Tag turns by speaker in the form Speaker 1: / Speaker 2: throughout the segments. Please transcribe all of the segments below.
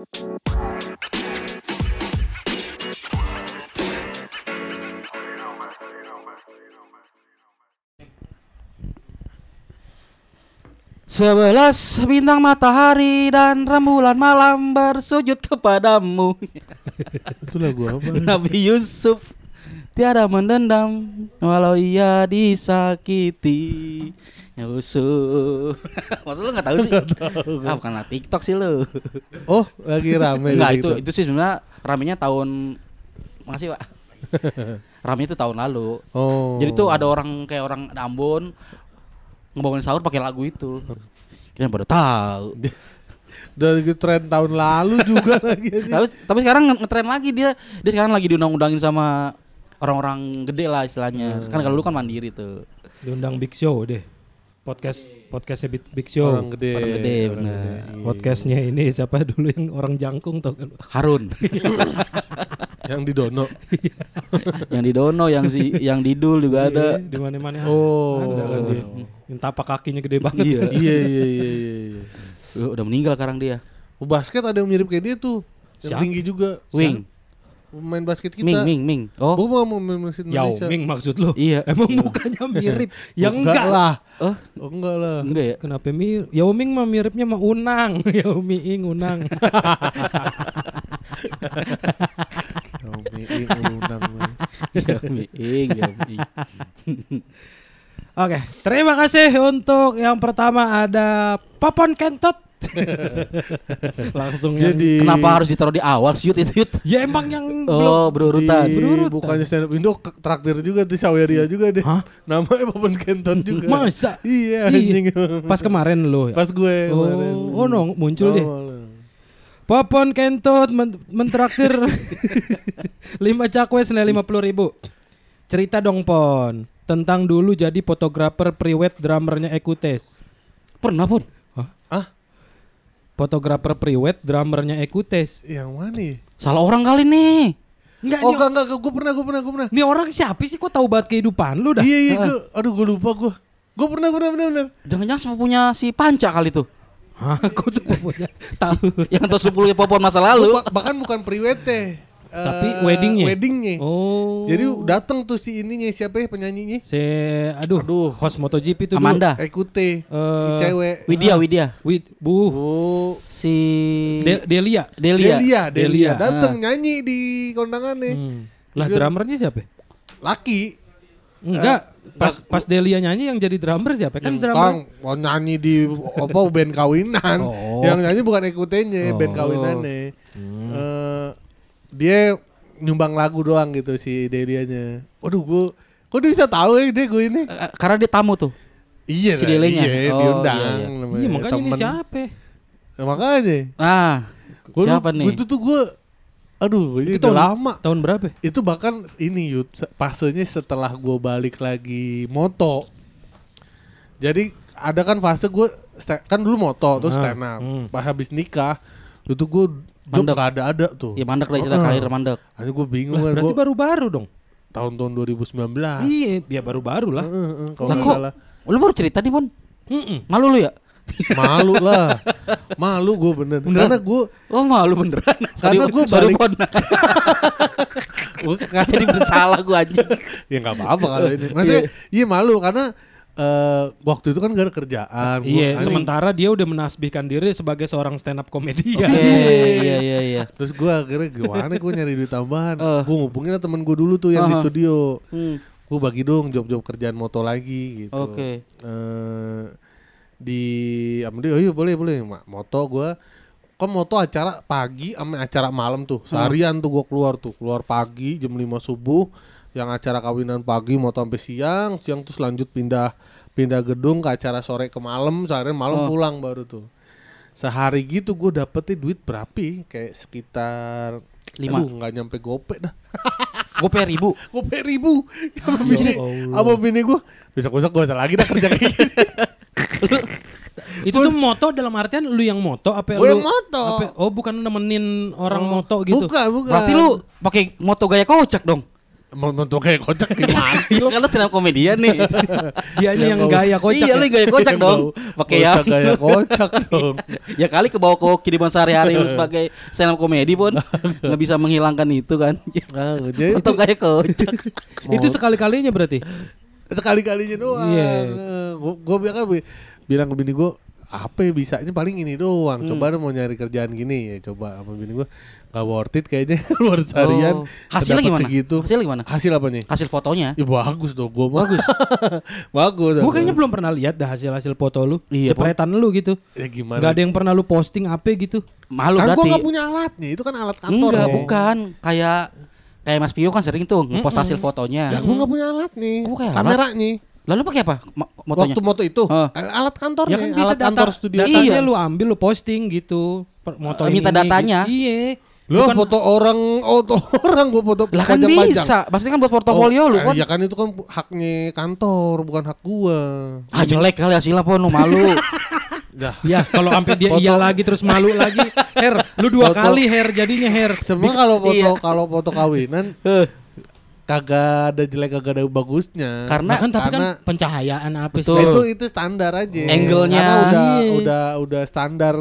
Speaker 1: Sebelas bintang matahari dan rembulan malam bersujud kepadamu
Speaker 2: Itu lagu apa?
Speaker 1: Nabi Yusuf tiada mendendam walau ia disakiti Yusuf Maksud lu gak tahu sih? Ah bukan lah TikTok sih lu.
Speaker 2: Oh, lagi rame
Speaker 1: Enggak
Speaker 2: gitu.
Speaker 1: itu itu sih sebenarnya ramenya tahun Makasih pak. Rame itu tahun lalu.
Speaker 2: Oh.
Speaker 1: Jadi tuh ada orang kayak orang Ambon Ngebangunin sahur pakai lagu itu. Kira pada tahu.
Speaker 2: Dari tren tahun lalu juga lagi.
Speaker 1: tapi, tapi sekarang nge- ngetren lagi dia. Dia sekarang lagi diundang-undangin sama orang-orang gede lah istilahnya. Kan kalau dulu kan mandiri tuh.
Speaker 3: Diundang Big Show deh. Podcast podcastnya Big, Big Show.
Speaker 2: Orang gede.
Speaker 1: Orang gede,
Speaker 2: gede. Iya.
Speaker 3: Podcastnya ini siapa dulu yang orang jangkung tau kan?
Speaker 1: Harun
Speaker 2: Yang di Dono.
Speaker 1: yang di Dono yang si yang di Dul juga ada
Speaker 3: Iya, Di mana-mana.
Speaker 2: Oh.
Speaker 3: Ada kan dia. Yang tapak kakinya gede banget.
Speaker 1: iya
Speaker 2: iya iya iya iya. iya.
Speaker 1: udah, meninggal sekarang dia
Speaker 2: Oh, basket ada yang mirip kayak dia tuh. Yang tinggi juga.
Speaker 1: Wing
Speaker 2: Main basket kita.
Speaker 1: Ming Ming Ming oh
Speaker 2: Gua mau main basket
Speaker 3: Yao
Speaker 2: Indonesia.
Speaker 3: Ming maksud lu?
Speaker 1: iya
Speaker 3: Emang mukanya mirip? ya
Speaker 2: enggak,
Speaker 3: enggak.
Speaker 2: lah.
Speaker 1: oh
Speaker 2: Oh enggak lah.
Speaker 1: enggak ya
Speaker 3: Kenapa mirip? Yao Ming mah miripnya sama Unang. Yao Ming Unang.
Speaker 2: Oh, Ming, undang, Ming.
Speaker 1: ya Ming ya Ming
Speaker 3: Oke, terima kasih untuk yang pertama ada Popon Kentot. Langsung yang
Speaker 2: Jadi
Speaker 1: kenapa harus ditaruh di awal sih Yud itu Yud
Speaker 3: Ya emang yang belum
Speaker 1: oh berurutan
Speaker 2: di,
Speaker 3: Berurutan.
Speaker 2: bukannya stand up Indo traktir juga tuh Saweria juga deh.
Speaker 3: Hah?
Speaker 2: Namanya Papan Kenton juga.
Speaker 3: Masa?
Speaker 2: Iya
Speaker 3: Iya.
Speaker 2: anjing.
Speaker 3: Pas kemarin lo ya?
Speaker 2: Pas gue kemarin.
Speaker 3: Oh, oh no, muncul deh.
Speaker 2: Oh, lah.
Speaker 3: Popon Kentot men mentraktir 5 cakwe senilai 50 ribu. Cerita dong Pon tentang dulu jadi fotografer priwet drummernya Ekutes.
Speaker 1: pernah pun
Speaker 3: Fotografer priwet drummernya Ekutes.
Speaker 2: Yang mana ya?
Speaker 1: salah orang kali nih
Speaker 3: Enggak,
Speaker 2: Oh
Speaker 3: nih,
Speaker 2: enggak enggak, gue pernah gue pernah gue pernah.
Speaker 3: nih orang siapa sih kok tahu banget kehidupan lu dah?
Speaker 2: Iya iya gue, aduh gue lupa gue. Gue pernah pernah pernah pernah.
Speaker 1: jangan-jangan sepupunya si Panca kali tuh
Speaker 3: Hah, kok sepupunya tahu?
Speaker 1: yang tahu sepupunya Popon masa lalu
Speaker 2: Ba- bahkan bukan priwet teh.
Speaker 3: Tapi
Speaker 2: Eh,
Speaker 3: weddingnya?
Speaker 2: Weddingnya.
Speaker 3: Oh.
Speaker 2: Jadi datang tuh si ininya siapa ya penyanyinya?
Speaker 3: si aduh,
Speaker 2: Aduh.
Speaker 3: host MotoGP itu
Speaker 1: Amanda
Speaker 2: Ekute.
Speaker 3: Eh,
Speaker 2: cewek.
Speaker 1: Widya Widya
Speaker 3: Wid, bu,
Speaker 2: Oh,
Speaker 1: si
Speaker 3: De- Delia.
Speaker 1: Delia.
Speaker 2: Delia,
Speaker 3: Delia.
Speaker 2: Delia. Datang nyanyi di kondangannya.
Speaker 3: Hmm. Lah
Speaker 2: Terus-
Speaker 3: drummernya siapa?
Speaker 2: Laki.
Speaker 3: Enggak, pas pas Delia nyanyi yang jadi drummer siapa? Kan drummer.
Speaker 2: Kang mau nyanyi di apa band kawinan.
Speaker 3: Oh.
Speaker 2: Yang nyanyi bukan ekutenya, band
Speaker 3: Oh.
Speaker 2: kawinannya. Eh, dia nyumbang lagu doang gitu si Delianya. Waduh gua kok dia bisa tahu ya dia gue ini?
Speaker 1: Eh, karena dia tamu tuh
Speaker 2: Iya,
Speaker 1: Si
Speaker 2: lah,
Speaker 1: Delenya?
Speaker 2: Iya,
Speaker 1: Oh,
Speaker 2: diundang.
Speaker 1: iya, iya.
Speaker 3: Iya, makanya ini
Speaker 2: temen.
Speaker 3: siapa?
Speaker 2: Ya, makanya.
Speaker 1: ah
Speaker 2: Gua
Speaker 1: siapa
Speaker 2: lu-
Speaker 1: nih
Speaker 2: Itu tuh gue Aduh, ini
Speaker 3: Itu tahun-
Speaker 2: lama.
Speaker 3: Tahun berapa?
Speaker 2: Itu bahkan ini se- fasenya setelah gue balik lagi moto. Jadi ada kan fase gue kan dulu moto terus
Speaker 3: Ah,
Speaker 2: stand up.
Speaker 3: hmm.
Speaker 2: Pas habis nikah itu gue
Speaker 1: Mandek.
Speaker 2: gak ada ada tuh.
Speaker 1: ya mandek lah cerita
Speaker 2: Heeh.
Speaker 1: karir mandek
Speaker 2: Akhirnya gue bingung
Speaker 3: Lah,
Speaker 2: kan
Speaker 3: berarti
Speaker 2: gue
Speaker 3: baru-baru dong.
Speaker 2: tahun-tahun 2019.
Speaker 3: Iya, dia baru-baru lah.
Speaker 2: Heeh, heeh, kalau
Speaker 1: lah
Speaker 2: nggak
Speaker 1: kok
Speaker 2: salah.
Speaker 1: lu baru cerita nih Pon
Speaker 3: Mm-mm.
Speaker 1: malu lu ya
Speaker 2: Malu lah. Malu gue bener. Karena gue
Speaker 1: oh malu beneran
Speaker 2: Karena
Speaker 1: sorry
Speaker 2: balik-
Speaker 1: Pon jadi bersalah gua anjing
Speaker 2: ya nggak apa-apa kalau ini. Maksudnya iya malu karena eh, waktu itu kan gak ada kerjaan.
Speaker 3: Iya, sementara dia udah menasbihkan diri sebagai seorang stand up komedian.
Speaker 1: iya iya iya
Speaker 2: Terus gue akhirnya gimana gue nyari duit tambahan.
Speaker 1: Eh.
Speaker 2: Gue ngubungin temen gue dulu tuh yang di
Speaker 1: Aha.
Speaker 2: studio.
Speaker 1: Hmm,
Speaker 2: Gue bagi dong job-job kerjaan moto lagi gitu.
Speaker 1: Oke.
Speaker 2: Eh, di sama dia, oh iya boleh boleh moto gue kan moto acara pagi sama acara malam tuh seharian tuh gue keluar tuh keluar pagi jam 5 subuh yang acara kawinan pagi moto sampai siang siang terus lanjut pindah pindah gedung ke acara sore ke malam seharian malam
Speaker 1: Oh.
Speaker 2: pulang baru tuh sehari gitu gue dapetnya duit berapa kayak sekitar
Speaker 1: Lima.
Speaker 2: Nggak nyampe gope dah
Speaker 1: gue per ribu
Speaker 2: gope ribu apa bini
Speaker 3: Allah.
Speaker 2: apa bini gue besok besok gue usah lagi dah kerja kayak gini
Speaker 3: Itu tuh moto dalam artian lu yang moto apa lu
Speaker 2: yang moto. Oh.
Speaker 3: apa- oh, bukan nemenin orang moto gitu.
Speaker 2: bukan bukan
Speaker 1: berarti lu pakai moto gaya kocak dong
Speaker 2: Mau kayak kocak gimana sih
Speaker 1: Iya kan lu stand komedian nih.
Speaker 3: Dianya yang gaya kocak.
Speaker 1: iya,
Speaker 3: ya?
Speaker 1: lu gaya kocak dong. Pakai yang
Speaker 2: gaya kocak dong.
Speaker 1: ya kali ke bawah ke kehidupan sehari-hari lu sebagai stand komedi pun nggak bisa menghilangkan itu kan.
Speaker 2: Ah, jadi
Speaker 1: Atau gaya kocak.
Speaker 3: Itu sekali-kalinya berarti.
Speaker 2: sekali-kalinya doang.
Speaker 3: Iya.
Speaker 2: Gue gue bilang bi- bilang ke bini gue apa ya bisanya paling ini doang. Coba deh mau nyari kerjaan gini ya coba sama bini gue nggak worth it kayaknya keluar seharian.
Speaker 1: Oh. Hasilnya
Speaker 2: dapat
Speaker 1: gimana?
Speaker 2: Segitu.
Speaker 1: Hasilnya gimana?
Speaker 2: Hasil apa nih?
Speaker 1: Hasil fotonya.
Speaker 2: Ya bagus dong, gue bagus. bagus.
Speaker 3: Gue kayaknya belum pernah lihat dah hasil-hasil foto lu.
Speaker 1: Iya,
Speaker 3: Cepretan lu gitu.
Speaker 2: ya gimana?
Speaker 3: Gak ada yang pernah lu posting apa gitu.
Speaker 1: Malu
Speaker 2: kan gue
Speaker 1: berarti.
Speaker 2: nggak punya alatnya, itu kan alat kantor.
Speaker 1: Enggak,
Speaker 2: ya.
Speaker 1: bukan. Kayak kayak Mas Pio kan sering tuh ngepost hasil
Speaker 2: Ya
Speaker 1: fotonya.
Speaker 2: gue nggak punya alat nih.
Speaker 1: Alat? Lalu pakai apa? Motonya.
Speaker 2: Waktu moto itu,
Speaker 1: Hah.
Speaker 2: alat kantornya,
Speaker 3: Ya kan bisa
Speaker 2: alat
Speaker 3: data,
Speaker 2: kantor studio.
Speaker 3: datanya
Speaker 1: Iya.
Speaker 3: lu ambil lu posting gitu. Per- Moto
Speaker 1: Eh,
Speaker 3: ini,
Speaker 1: minta
Speaker 3: ini,
Speaker 1: datanya.
Speaker 3: gitu. Iya.
Speaker 2: Lo
Speaker 3: Bukan-
Speaker 2: foto orang, foto orang gue foto
Speaker 1: Lah kan
Speaker 2: pajang-pajang.
Speaker 1: bisa. Maksudnya kan buat portofolio
Speaker 2: Oh,
Speaker 1: lu
Speaker 2: eh,
Speaker 1: kan.
Speaker 2: Ya kan itu kan haknya kantor, bukan hak gua.
Speaker 1: Ah jelek kali hasilnya pun lu malu.
Speaker 2: Dah.
Speaker 3: Ya kalau sampai dia
Speaker 2: Foto-
Speaker 3: iya lagi terus malu lagi. Her, lu dua
Speaker 2: Foto-
Speaker 3: kali her jadinya her.
Speaker 2: Semua kalau foto
Speaker 1: Iya.
Speaker 2: kalau foto kawinan kagak ada jelek kagak ada bagusnya.
Speaker 1: Karena-
Speaker 3: kan tapi kan
Speaker 2: karena-
Speaker 3: pencahayaan apa sih?
Speaker 1: Betul.
Speaker 2: Nah, itu itu standar aja.
Speaker 1: Angle-nya.
Speaker 2: Karena udah
Speaker 3: Iya.
Speaker 2: udah udah standar.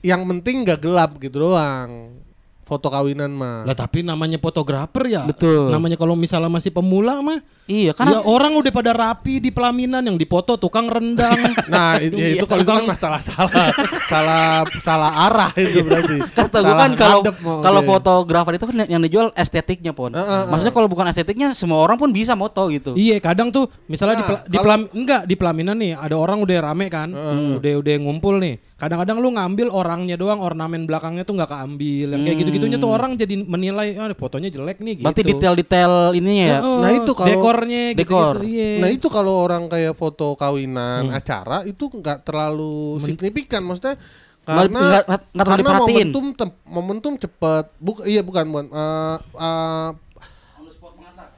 Speaker 2: Yang penting nggak gelap gitu doang. Foto kawinan mah.
Speaker 3: Lah tapi namanya fotografer ya.
Speaker 1: Betul.
Speaker 3: Namanya kalau misalnya masih pemula mah.
Speaker 1: Iya
Speaker 3: Kan
Speaker 1: kan
Speaker 3: orang udah pada rapi di pelaminan yang dipoto tukang rendang.
Speaker 2: Nah, itu, ya itu kalau itu kan masalah salah salah salah arah itu berarti.
Speaker 1: Kata gue kan kalau kalau
Speaker 2: dia.
Speaker 1: fotografer itu kan yang dijual estetiknya pun.
Speaker 2: Heeh, heeh.
Speaker 1: Maksudnya kalau bukan estetiknya semua orang pun bisa moto gitu.
Speaker 3: Iya, kadang tuh misalnya di,
Speaker 2: Nah,
Speaker 3: di
Speaker 2: kalau-
Speaker 3: pelam- enggak di pelaminan nih ada orang udah rame kan, udah udah ngumpul nih. Kadang-kadang lu ngambil orangnya doang, ornamen belakangnya tuh nggak keambil. Yang kayak gitu-gitunya tuh orang jadi menilai ah fotonya jelek nih gitu.
Speaker 1: Berarti detail-detail ininya ya.
Speaker 3: Heeh,
Speaker 2: Nah, itu kalau-
Speaker 3: dekornya
Speaker 1: Dekor.
Speaker 3: gitu-gitu, iya.
Speaker 2: Nah itu kalau orang kayak foto kawinan acara itu nggak terlalu signifikan maksudnya
Speaker 1: Nggak-
Speaker 2: karena
Speaker 1: nggak- nggak terlalu
Speaker 2: karena
Speaker 1: diperhatiin.
Speaker 2: momentum tem- momentum cepet buk iya bukan bukan Eh, eh,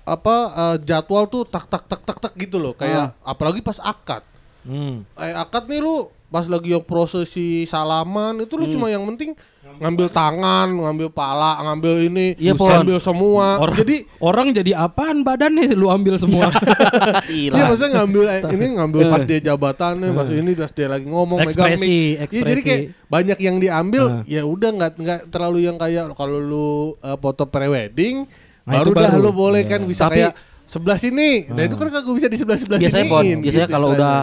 Speaker 2: apa eh, jadwal tuh tak tak tak tak tak gitu loh kayak apalagi pas akad
Speaker 3: Hmm.
Speaker 2: eh akad nih lu pas lagi yang prosesi salaman itu lu
Speaker 1: Hmm.
Speaker 2: cuma yang penting ngambil tangan ngambil pala ngambil ini
Speaker 1: Iya,
Speaker 2: ngambil semua.
Speaker 3: Orang,
Speaker 2: jadi
Speaker 3: orang jadi apaan badannya lu ambil semua.
Speaker 2: Iya.
Speaker 1: Gila.
Speaker 2: maksudnya ngambil eh, ini ngambil pas dia jabatannya, pas ini pas dia lagi ngomong megang
Speaker 3: Ekspresi,
Speaker 2: mic. Iya, jadi kayak banyak yang diambil, ya udah nggak nggak terlalu yang kayak kalau lu eh, foto prewedding,
Speaker 3: Nah,
Speaker 2: baru dah lu boleh kan bisa
Speaker 1: Tapi-
Speaker 2: kayak sebelah sini. Nah, itu kan kagak bisa di sebelah sebelah sini.
Speaker 1: biasanya pon, biasanya kalau udah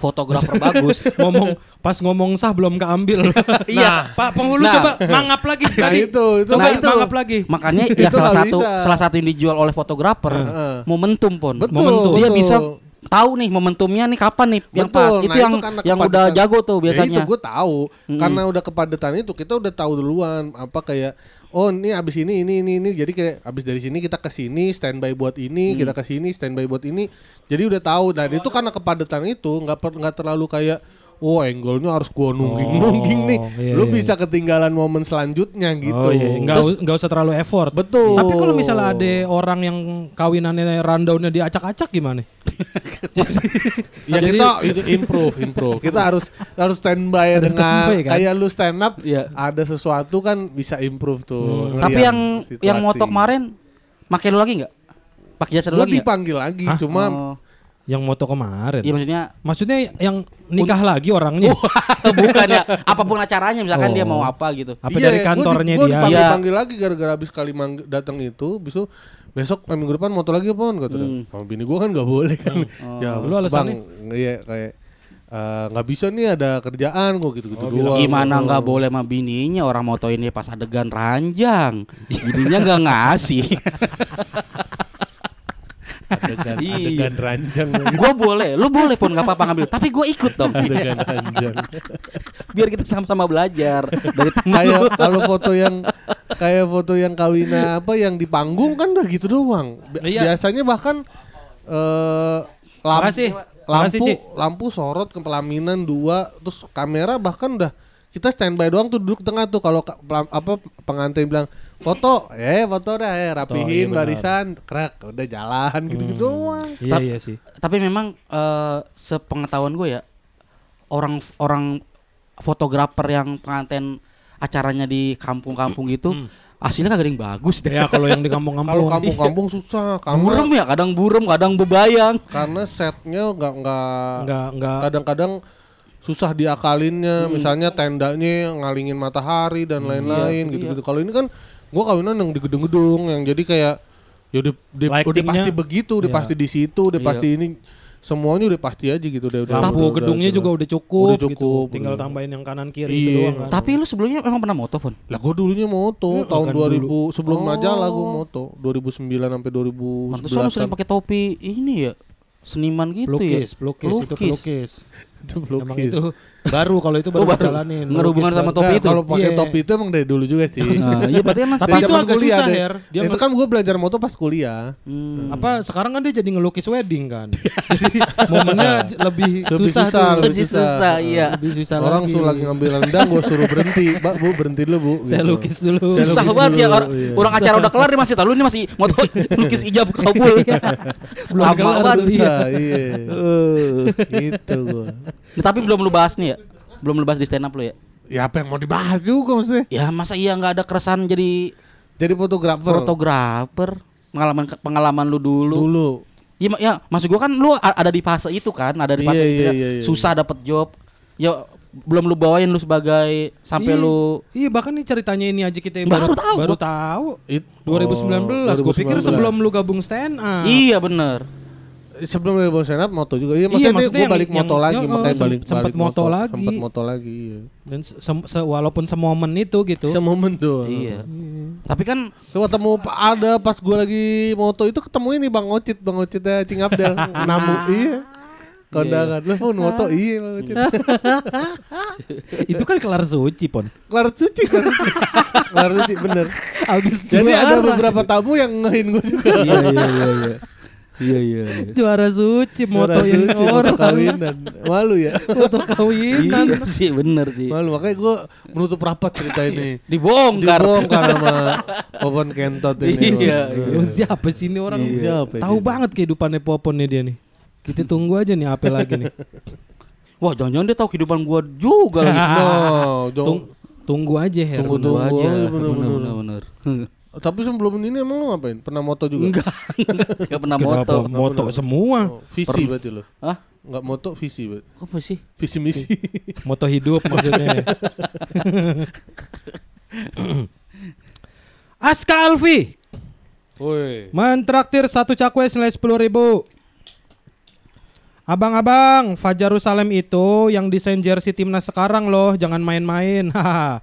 Speaker 1: fotografer bagus.
Speaker 3: ngomong pas ngomong sah belum keambil.
Speaker 1: Iya.
Speaker 3: Pak penghulu
Speaker 1: Nah.
Speaker 3: coba mangap lagi.
Speaker 2: Nah,
Speaker 3: Tadi.
Speaker 2: itu, itu.
Speaker 3: Coba
Speaker 2: Nah,
Speaker 1: itu.
Speaker 3: mangap lagi.
Speaker 1: Makanya
Speaker 2: Itu
Speaker 1: ya salah
Speaker 2: nggak
Speaker 1: satu
Speaker 2: bisa.
Speaker 1: salah satu yang dijual oleh fotografer
Speaker 2: Heeh.
Speaker 1: momentum pon.
Speaker 2: Betul,
Speaker 1: momentum. Dia
Speaker 2: betul.
Speaker 1: bisa tahu nih momentumnya nih kapan nih yang
Speaker 2: Betul.
Speaker 1: pas.
Speaker 2: Nah,
Speaker 1: itu yang
Speaker 2: karena
Speaker 1: yang udah jago tuh
Speaker 2: Ya,
Speaker 1: biasanya.
Speaker 2: itu gue tahu. Karena udah kepadatan itu kita udah tahu duluan apa kayak oh ini abis ini ini ini ini. Jadi kayak abis dari sini kita ke sini standby buat ini
Speaker 1: Mm.
Speaker 2: kita ke sini standby buat ini. Jadi udah tahu. Dan itu karena kepadatan itu nggak nggak terlalu kayak oh angle-nya harus gua nungging nungging nih
Speaker 3: iya,
Speaker 2: lu
Speaker 3: iya.
Speaker 2: bisa ketinggalan momen selanjutnya gitu
Speaker 3: Oh iya, nggak, u- nggak usah terlalu effort.
Speaker 2: Betul.
Speaker 3: Tapi kalau misalnya ada orang yang kawinannya rundownnya diacak-acak gimana?
Speaker 2: ya
Speaker 3: Jadi-
Speaker 2: kita itu improve improve kita harus harus standby dengan
Speaker 3: standby, kan?
Speaker 2: kayak lu stand up
Speaker 1: Iya.
Speaker 2: ada sesuatu kan bisa improve tuh ngeliat
Speaker 1: Tapi yang
Speaker 2: situasi.
Speaker 1: yang moto kemarin pakai lu lagi nggak? Pakai jasa
Speaker 2: Gua
Speaker 1: lu lagi nggak?
Speaker 2: dipanggil lagi
Speaker 3: Hah?
Speaker 2: cuma
Speaker 1: Oh.
Speaker 3: Yang moto kemarin.
Speaker 1: Iya maksudnya
Speaker 3: Maksudnya yang nikah lagi orangnya.
Speaker 1: bukan ya apa pun acaranya misalkan
Speaker 3: Oh.
Speaker 1: dia mau apa gitu.
Speaker 3: Apa
Speaker 2: Iya,
Speaker 3: dari
Speaker 2: gua di-
Speaker 3: kantornya
Speaker 2: gua
Speaker 3: dia?
Speaker 2: dipanggil,
Speaker 1: Iya.
Speaker 2: panggil lagi gara-gara habis kali datang itu besok besok eh, minggu depan moto lagi pon kata
Speaker 1: Hmm.
Speaker 2: sama bini gua kan nggak boleh kan ya
Speaker 3: Lu alasannya?
Speaker 2: bang iya kayak eh, nggak bisa nih ada kerjaan gua gitu-gitu
Speaker 3: Oh,
Speaker 2: doang
Speaker 1: Gimana
Speaker 2: Oh.
Speaker 1: nggak boleh sama bininya orang moto ini pas adegan ranjang. Bininya nggak ngasih.
Speaker 2: adegan,
Speaker 1: Iya.
Speaker 2: adegan ranjang
Speaker 1: gue boleh, lu boleh pun nggak apa-apa ngambil, tapi gue ikut dong.
Speaker 2: adegan ranjang
Speaker 1: Biar kita sama-sama belajar dari
Speaker 2: kayak kalau foto yang kayak foto yang kawina apa yang di panggung kan udah gitu doang
Speaker 3: Iya.
Speaker 2: biasanya bahkan eh lampu
Speaker 3: Makasih.
Speaker 2: lampu lampu sorot ke pelaminan dua terus kamera bahkan udah kita standby doang tuh duduk tengah tuh kalau apa pengantin bilang foto eh foto dah ya rapihin
Speaker 3: iya benar.
Speaker 2: barisan krek udah jalan gitu gitu doang
Speaker 3: Iya iya sih.
Speaker 1: Tapi memang eh, sepengetahuan gue ya orang orang fotografer yang pengantin acaranya di kampung-kampung gitu hasilnya kagak ada yang bagus deh.
Speaker 3: Ya kalau yang di
Speaker 2: Kalau
Speaker 3: kampung-kampung.
Speaker 2: kampung-kampung susah karena
Speaker 1: Burem ya, kadang burem, kadang bebayang.
Speaker 2: karena setnya nggak nggak
Speaker 3: Enggak enggak
Speaker 2: kadang-kadang susah diakalinnya
Speaker 1: Hmm.
Speaker 2: misalnya tendanya ngalingin matahari dan lain-lain
Speaker 1: iya,
Speaker 2: gitu-gitu kalau ini kan gua kawinan yang di gedung-gedung yang jadi kayak ya udah udah, pasti begitu udah
Speaker 3: Iya.
Speaker 2: pasti di situ udah
Speaker 1: Iya.
Speaker 2: pasti ini semuanya udah pasti aja gitu udah udah udah-
Speaker 3: gedungnya
Speaker 2: udah-
Speaker 3: juga udah cukup,
Speaker 2: Udah cukup,
Speaker 3: gitu. Tinggal tambahin yang kanan kiri
Speaker 2: Iya.
Speaker 3: itu doang kan.
Speaker 1: Tapi lu sebelumnya emang pernah moto pun?
Speaker 2: lah gua dulunya moto
Speaker 3: Hmm,
Speaker 2: tahun
Speaker 3: kan
Speaker 2: 2000 sebelum
Speaker 1: Oh.
Speaker 2: majalah gua moto 2009 sampai 2011
Speaker 1: Pantesan lu sering pakai topi ini ya. Seniman gitu ya.
Speaker 3: pelukis, pelukis, itu pelukis.
Speaker 2: Itu
Speaker 3: Emang
Speaker 2: pelukis.
Speaker 3: itu baru kalau itu baru,
Speaker 1: Oh, baru.
Speaker 3: Pelukis
Speaker 1: sama topi
Speaker 2: Nah,
Speaker 1: itu?
Speaker 2: kalau pakai
Speaker 3: Iya.
Speaker 2: topi itu emang dari dulu juga sih
Speaker 1: Nah, iya berarti emang
Speaker 3: Tapi itu agak
Speaker 2: kuliah
Speaker 3: susah,
Speaker 2: deh.
Speaker 3: Her. Dia
Speaker 2: itu kan gue belajar moto pas kuliah
Speaker 1: Hmm.
Speaker 3: apa sekarang kan dia jadi ngelukis wedding kan. jadi momennya j- lebih,
Speaker 2: Lebih
Speaker 3: susah,
Speaker 2: susah,
Speaker 3: tuh.
Speaker 2: lebih
Speaker 1: Lebih susah, iya.
Speaker 3: Lebih susah
Speaker 2: Orang
Speaker 3: lagi.
Speaker 2: suruh lagi ngambil rendang, gue suruh berhenti. Mbak, bu berhenti dulu bu.
Speaker 3: Saya
Speaker 2: Gitu.
Speaker 3: lukis dulu.
Speaker 2: Saya
Speaker 1: Susah
Speaker 2: lukis
Speaker 1: banget ya orang,
Speaker 2: iya.
Speaker 1: orang acara udah kelar dia masih tahu lu ini masih moto lukis ijab kabul.
Speaker 3: Belum
Speaker 1: Lama
Speaker 3: kelar
Speaker 1: banget
Speaker 3: tuh,
Speaker 1: sih.
Speaker 2: Susah, iya.
Speaker 1: Eh.
Speaker 2: gitu gue.
Speaker 1: Nah, tapi belum lu bahas nih ya. Belum lu bahas di stand up lu ya.
Speaker 2: Ya apa yang mau dibahas juga maksudnya?
Speaker 1: Ya masa iya nggak ada keresahan jadi
Speaker 2: Jadi fotografer.
Speaker 1: fotografer? Pengalaman pengalaman lu dulu.
Speaker 2: dulu.
Speaker 1: Iya, ma- ya maksud gua kan lu ada di fase itu kan, ada di fase
Speaker 2: Iya,
Speaker 1: itu
Speaker 2: iya,
Speaker 1: ya,
Speaker 2: iya, iya.
Speaker 1: susah dapet job. Ya belum lu bawain lu sebagai sampai
Speaker 3: Iya.
Speaker 1: lu
Speaker 3: Iya bahkan nih ceritanya ini aja kita yang
Speaker 1: Baru
Speaker 3: baru,
Speaker 1: tahu
Speaker 3: baru
Speaker 1: gua.
Speaker 3: tahu.
Speaker 2: It,
Speaker 3: 2019, gue pikir
Speaker 2: 2019.
Speaker 3: sebelum lu gabung stand up.
Speaker 1: Iya bener
Speaker 2: sebelum dari up moto juga. Iya,
Speaker 3: Iya,
Speaker 2: maksudnya,
Speaker 3: maksudnya
Speaker 2: gue
Speaker 3: yang-
Speaker 2: balik
Speaker 3: yang-
Speaker 2: moto lagi,
Speaker 3: yang-
Speaker 2: makanya
Speaker 3: sem-
Speaker 2: balik balik
Speaker 3: moto lagi.
Speaker 2: Sempet moto lagi, iya.
Speaker 3: Dan se- se- walaupun semomen itu gitu.
Speaker 2: Semomen doang.
Speaker 1: Iya. Tapi kan
Speaker 2: Tuh ketemu ada pas gue lagi moto itu ketemu ini Bang Ocit, Bang Ocitnya Cing Abdel, namu iya. Kondangan lu pun moto iya Bang Ocit.
Speaker 3: itu kan kelar suci pon.
Speaker 2: Kelar suci kan. Kelar suci bener.
Speaker 3: Abis
Speaker 2: Jadi ada beberapa tamu yang ngehin gue juga.
Speaker 1: iya iya iya iya. Iya iya. iya.
Speaker 3: juara suci motoin orang
Speaker 2: kawinan. Malu ya.
Speaker 3: moto kawinan.
Speaker 1: Iya sih bener sih.
Speaker 2: Malu makanya gue menutup rapat cerita ini.
Speaker 1: Dibongkar.
Speaker 2: Dibongkar sama Popon Kentot ini.
Speaker 1: Iya,
Speaker 2: Bang.
Speaker 3: Oh, siapa sih ini orang?
Speaker 2: Iya. Siapa
Speaker 3: Tahu
Speaker 2: ini?
Speaker 3: banget kehidupannya Popon nih dia nih. Kita tunggu aja nih apa lagi nih.
Speaker 1: Wah jangan-jangan dia tahu kehidupan gua juga lagi.
Speaker 2: No, jong-
Speaker 3: Tung- tunggu aja Her.
Speaker 2: Tunggu,
Speaker 1: Tunggu
Speaker 2: tunggu
Speaker 1: aja.
Speaker 2: aja,
Speaker 1: Bener
Speaker 2: bener,
Speaker 1: bener bener.
Speaker 2: Tapi sebelum ini emang lu ngapain? Pernah moto juga?
Speaker 1: Enggak. Enggak pernah
Speaker 3: Kenapa
Speaker 1: moto.
Speaker 3: moto semua.
Speaker 2: Oh, visi berarti lo.
Speaker 1: Hah?
Speaker 2: Enggak moto visi berarti.
Speaker 1: Apa sih?
Speaker 2: Visi misi.
Speaker 3: Moto hidup maksudnya. Aska Alfi
Speaker 2: Woi.
Speaker 3: mentraktir satu cakwe senilai sepuluh ribu. Abang-abang, Fajar Salem itu yang desain jersey timnas sekarang loh, jangan main-main. Haha.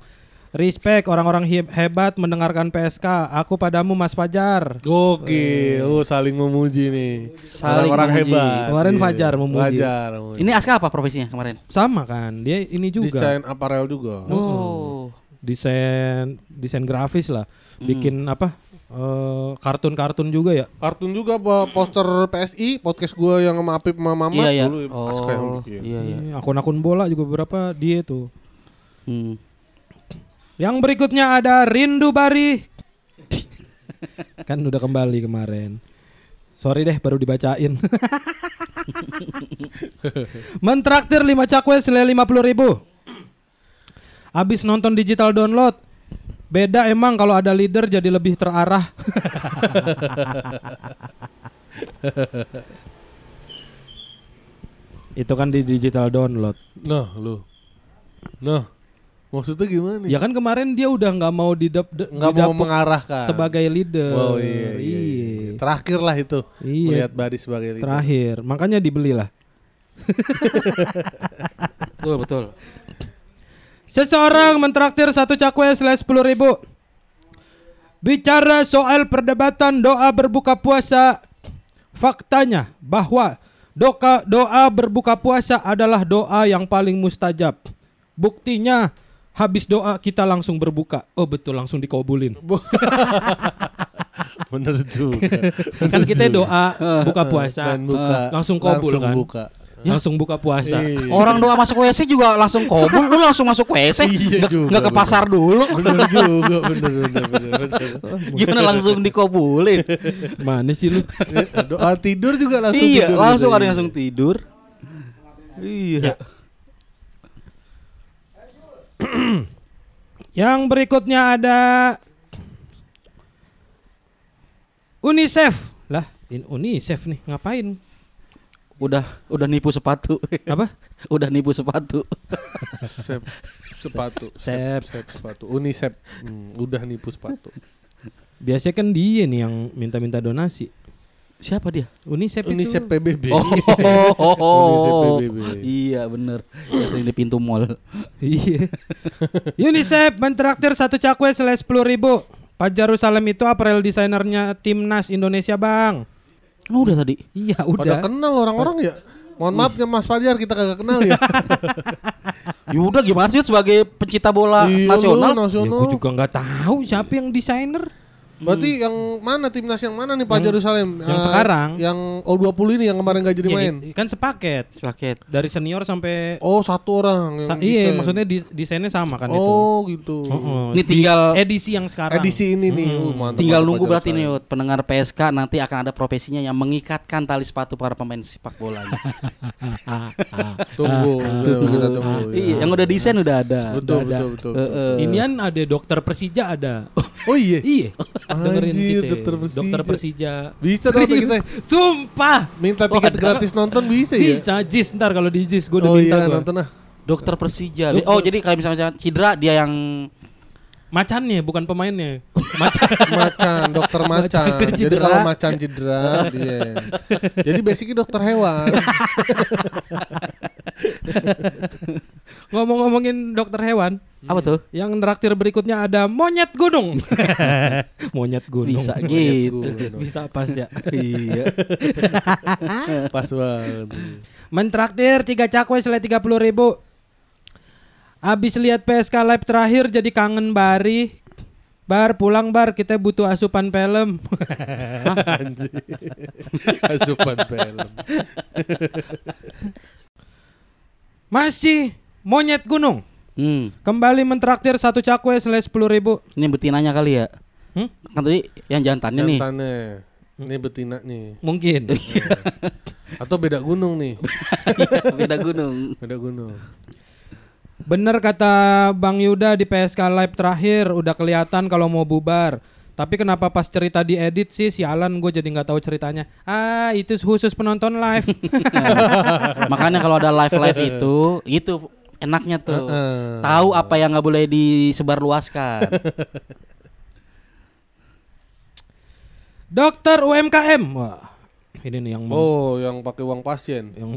Speaker 3: Respect orang-orang he- hebat mendengarkan PSK. Aku padamu Mas Fajar.
Speaker 2: Gokil. Oh, saling memuji nih.
Speaker 1: Saling
Speaker 2: Orang
Speaker 1: memuji.
Speaker 2: hebat.
Speaker 3: Kemarin
Speaker 2: Iya.
Speaker 3: Fajar memuji.
Speaker 2: Fajar memuji.
Speaker 1: Ini Aska apa profesinya kemarin?
Speaker 3: Sama kan? Dia ini juga
Speaker 2: desain aparel juga.
Speaker 1: Oh.
Speaker 3: desain desain grafis lah. Bikin apa? eh, kartun-kartun juga ya.
Speaker 2: Kartun juga apa poster PSI podcast gua yang sama Apip sama Mamat
Speaker 1: Iya, iya.
Speaker 2: dulu Aska yang
Speaker 1: Oh,
Speaker 2: bikin.
Speaker 1: iya iya.
Speaker 3: Akun-akun bola juga beberapa dia tuh.
Speaker 1: Hmm.
Speaker 3: Yang berikutnya ada Rindu Bari. kan udah kembali kemarin. Sorry deh baru dibacain. Mentraktir 5 cakwe senilai 50 ribu. Abis nonton digital download. Beda emang kalau ada leader jadi lebih terarah. Itu kan di digital download.
Speaker 2: Nah, lu. Nah. Maksudnya gimana nih?
Speaker 3: Ya kan kemarin dia udah nggak mau didap
Speaker 2: Nggak mau mengarahkan.
Speaker 3: sebagai leader.
Speaker 2: Oh iya, iya, iya. Terakhir lah itu.
Speaker 3: Iya.
Speaker 2: Melihat Bari sebagai leader.
Speaker 3: Terakhir, makanya dibelilah.
Speaker 1: Betul betul.
Speaker 3: Seseorang mentraktir satu cakwe senilai sepuluh ribu. Bicara soal perdebatan doa berbuka puasa, faktanya bahwa doa doa berbuka puasa adalah doa yang paling mustajab. Buktinya habis doa kita langsung berbuka. Oh betul langsung dikabulin.
Speaker 2: Bener juga.
Speaker 3: kan kita doa buka puasa
Speaker 2: Dan buka.
Speaker 3: langsung kabul
Speaker 2: langsung
Speaker 3: kan.
Speaker 2: buka.
Speaker 3: Langsung buka puasa.
Speaker 2: Iya.
Speaker 1: Orang doa masuk WC juga langsung kobul, lu langsung masuk WC.
Speaker 2: Iya
Speaker 1: Nggak- ke
Speaker 2: bener.
Speaker 1: pasar dulu.
Speaker 2: bener juga, bener bener bener. bener.
Speaker 1: Gimana langsung dikobulin?
Speaker 3: Mana sih lu?
Speaker 2: Eh, Doa tidur juga langsung
Speaker 1: iya,
Speaker 2: tidur
Speaker 1: langsung
Speaker 2: gitu,
Speaker 1: ada yang
Speaker 2: iya.
Speaker 1: langsung tidur. Iya.
Speaker 3: Yang berikutnya ada UNICEF. Lah, in UNICEF nih, ngapain?
Speaker 1: Udah udah nipu sepatu.
Speaker 3: Apa?
Speaker 1: udah nipu sepatu.
Speaker 2: Sep, sepatu.
Speaker 3: Sep.
Speaker 2: Sep, sep sepatu. UNICEF. Hmm, udah nipu sepatu.
Speaker 3: Biasanya kan dia nih yang minta-minta donasi.
Speaker 1: Siapa dia?
Speaker 3: UNICEF,
Speaker 2: Unisep
Speaker 3: itu.
Speaker 2: PBB.
Speaker 1: Oh,
Speaker 2: Unicef PBB.
Speaker 1: iya bener. Yang sering di pintu mall.
Speaker 3: Iya. UNICEF mentraktir satu cakwe selesai sepuluh ribu. Pak Jerusalem itu apparel desainernya timnas Indonesia bang.
Speaker 1: Oh, udah tadi.
Speaker 3: Iya
Speaker 2: Pada
Speaker 3: udah.
Speaker 2: kenal orang-orang ya. Mohon maaf ya Mas Fajar kita kagak kenal ya.
Speaker 1: Ya udah gimana sih sebagai pencinta bola
Speaker 2: Iya,
Speaker 1: nasional?
Speaker 2: lu
Speaker 3: Ya,
Speaker 2: nasional.
Speaker 3: gue juga nggak tahu siapa yang desainer.
Speaker 2: Berarti yang mana timnas yang mana nih Pak Jerusalem?
Speaker 3: yang
Speaker 2: Eh,
Speaker 3: sekarang.
Speaker 2: Yang O20 ini yang kemarin gak jadi
Speaker 3: Ya,
Speaker 2: main.
Speaker 3: kan sepaket
Speaker 1: Paket.
Speaker 3: dari senior sampai
Speaker 2: Oh satu orang yang
Speaker 3: Sa- iya
Speaker 2: desain.
Speaker 3: maksudnya di- desainnya sama kan itu.
Speaker 2: Oh gitu.
Speaker 3: Oh,
Speaker 1: Ini
Speaker 3: di
Speaker 1: tinggal-
Speaker 3: edisi yang sekarang.
Speaker 2: Edisi ini nih. uh, mantap,
Speaker 1: Tinggal
Speaker 2: mantap,
Speaker 1: nunggu berarti nih pendengar PSK nanti akan ada profesinya yang mengikatkan tali sepatu para pemain sepak bola.
Speaker 2: Tunggu, kita- kita tunggu. ya.
Speaker 1: iya, yang udah desain udah ada.
Speaker 2: Betul,
Speaker 3: ada.
Speaker 2: betul, betul.
Speaker 1: Heeh.
Speaker 3: Inian ada dokter Persija ada.
Speaker 2: Oh iya.
Speaker 3: iya. Dengerin
Speaker 2: Anjir,
Speaker 3: kita.
Speaker 2: dokter Persija.
Speaker 3: Dokter Persija.
Speaker 2: Bisa dong
Speaker 3: Serius?
Speaker 2: kita.
Speaker 3: Sumpah.
Speaker 2: Minta tiket gratis nonton bisa ya?
Speaker 3: Bisa Jis ntar kalau di Jis gue udah
Speaker 2: oh
Speaker 3: minta
Speaker 2: iya
Speaker 3: gua.
Speaker 2: nonton ah.
Speaker 1: Dokter Persija. Oh, jadi kalau misalnya cedera dia yang
Speaker 3: Macannya bukan pemainnya. Macan.
Speaker 2: Macan, dokter macan.
Speaker 3: Macan
Speaker 2: Jadi kalau macan cedera dia. Jadi basicnya dokter hewan.
Speaker 3: Ngomong-ngomongin dokter hewan,
Speaker 1: apa tuh?
Speaker 3: yang traktir berikutnya ada monyet gunung. monyet gunung.
Speaker 1: Bisa gitu.
Speaker 3: Bisa pas ya.
Speaker 1: iya.
Speaker 2: Pas banget.
Speaker 3: Mentraktir tiga cakwe selai tiga puluh ribu. Abis lihat PSK live terakhir jadi kangen bari. Bar pulang bar kita butuh asupan film.
Speaker 2: Anjir. Asupan film.
Speaker 3: Masih monyet gunung.
Speaker 1: Hmm.
Speaker 3: Kembali mentraktir satu cakwe selai sepuluh ribu.
Speaker 1: Ini betinanya kali ya.
Speaker 3: Hmm?
Speaker 1: Kan tadi yang jantannya nih.
Speaker 2: Jantannya. Ini betina nih.
Speaker 3: Mungkin.
Speaker 2: Atau beda gunung nih.
Speaker 1: Beda gunung.
Speaker 2: Beda gunung.
Speaker 3: Bener kata Bang Yuda di PSK live terakhir udah kelihatan kalau mau bubar. Tapi kenapa pas cerita diedit sih sialan gue jadi nggak tahu ceritanya. Ah itu khusus penonton live.
Speaker 1: Makanya kalau ada live live itu, itu enaknya tuh.
Speaker 2: Heeh.
Speaker 1: Tahu apa yang nggak boleh disebarluaskan.
Speaker 3: Dokter UMKM. Wah ini nih yang
Speaker 2: Oh, yang pakai uang pasien.
Speaker 3: yang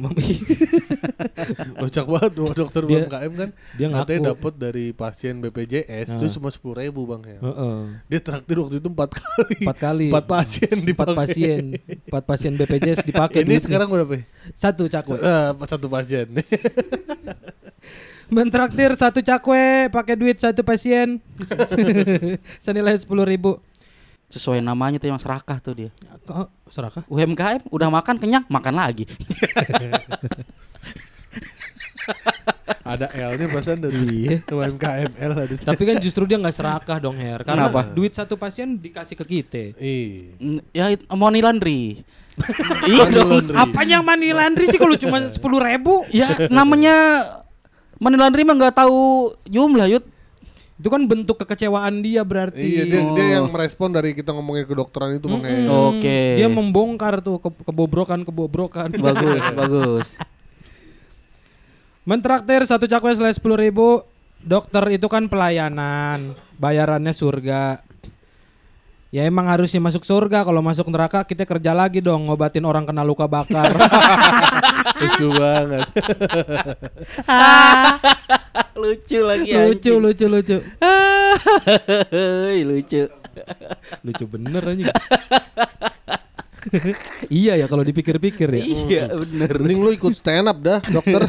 Speaker 2: Kocak banget tuh dokter
Speaker 3: Dia-
Speaker 2: UMKM kan.
Speaker 3: dia
Speaker 2: katanya dapat dari pasien BPJS itu cuma sepuluh ribu bang ya.
Speaker 3: Heeh.
Speaker 2: Dia traktir waktu itu empat kali.
Speaker 3: empat kali.
Speaker 2: Empat pasien
Speaker 3: Empat
Speaker 2: dipakai.
Speaker 3: pasien. Empat pasien BPJS dipakai.
Speaker 2: Ini sekarang berapa?
Speaker 3: satu cakwe.
Speaker 2: Eh, satu pasien.
Speaker 3: Mentraktir satu cakwe pakai duit satu pasien senilai sepuluh ribu.
Speaker 1: Sesuai namanya tuh yang serakah tuh dia.
Speaker 3: Kok serakah?
Speaker 1: UMKM udah makan kenyang, makan lagi.
Speaker 2: ada L-nya bahkan dari UMKML ada.
Speaker 3: Tapi kan justru dia nggak serakah dong Her. Karena
Speaker 1: Kenapa?
Speaker 3: duit satu pasien dikasih ke kita.
Speaker 2: Ih.
Speaker 1: Mm, Ya money laundry. iya dong.
Speaker 3: Apanya money laundry sih kalau cuma sepuluh ribu?
Speaker 1: Ya namanya money laundry mah nggak tahu jumlah yud.
Speaker 3: Itu kan bentuk kekecewaan dia berarti.
Speaker 2: Iya dia, dia
Speaker 1: Oh.
Speaker 2: yang merespon dari kita ngomongin kedokteran itu bang ya.
Speaker 1: Oke.
Speaker 3: Dia membongkar tuh ke kebobrokan kebobrokan.
Speaker 1: bagus, bagus.
Speaker 3: Mentraktir satu cakwe selesai sepuluh ribu. Dokter itu kan pelayanan, bayarannya surga. Ya emang harusnya masuk surga. Kalau masuk neraka kita kerja lagi dong ngobatin orang kena luka bakar.
Speaker 2: Lucu banget.
Speaker 1: lucu lagi
Speaker 3: lucu lucu lucu.
Speaker 1: Hei, lucu.
Speaker 3: Lucu bener aja. iya ya kalau dipikir-pikir ya.
Speaker 1: Iya bener.
Speaker 2: Mending lu ikut stand up dah dokter.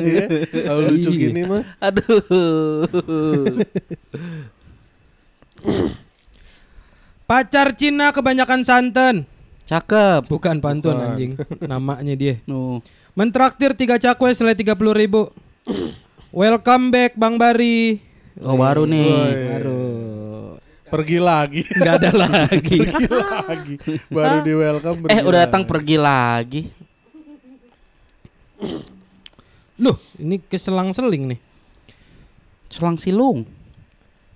Speaker 2: Kalau lucu
Speaker 3: Iya.
Speaker 2: gini mah.
Speaker 1: Aduh.
Speaker 3: Pacar Cina kebanyakan santan.
Speaker 1: Cakep.
Speaker 3: Bukan pantun
Speaker 2: Bukan.
Speaker 3: anjing. Namanya dia.
Speaker 1: Nu.
Speaker 3: Mentraktir tiga cakwe selai tiga puluh ribu. Welcome back Bang Bari.
Speaker 1: Oh baru nih.
Speaker 2: Woi.
Speaker 3: Baru.
Speaker 2: Pergi lagi.
Speaker 3: Nggak ada lagi.
Speaker 2: pergi lagi. Baru di welcome.
Speaker 1: Eh udah
Speaker 2: lagi.
Speaker 1: datang pergi lagi.
Speaker 3: Loh, ini keselang-seling nih.
Speaker 1: Selang silung.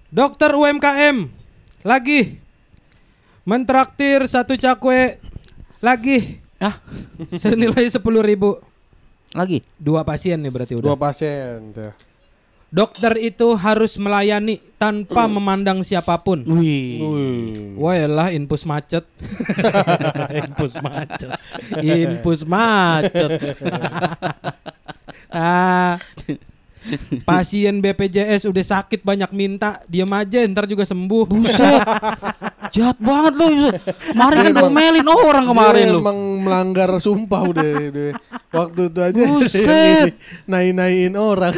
Speaker 3: Dokter UMKM lagi mentraktir satu cakwe lagi
Speaker 1: Ah,
Speaker 3: senilai sepuluh ribu.
Speaker 1: Lagi.
Speaker 3: Dua pasien nih berarti
Speaker 2: Dua
Speaker 3: udah.
Speaker 2: pasien. tuh.
Speaker 3: Dokter itu harus melayani tanpa memandang siapa pun.
Speaker 1: Wih.
Speaker 2: Wih.
Speaker 3: Wah lah infus macet. infus macet. Infus macet. ah. Pasien BPJS udah sakit banyak minta, diam aja ntar juga sembuh.
Speaker 1: Buset. Jahat banget lu. Kemarin kan domelin orang kemarin lu.
Speaker 2: emang melanggar sumpah udah, udah. Waktu itu aja
Speaker 1: Buset.
Speaker 2: naik-naikin orang.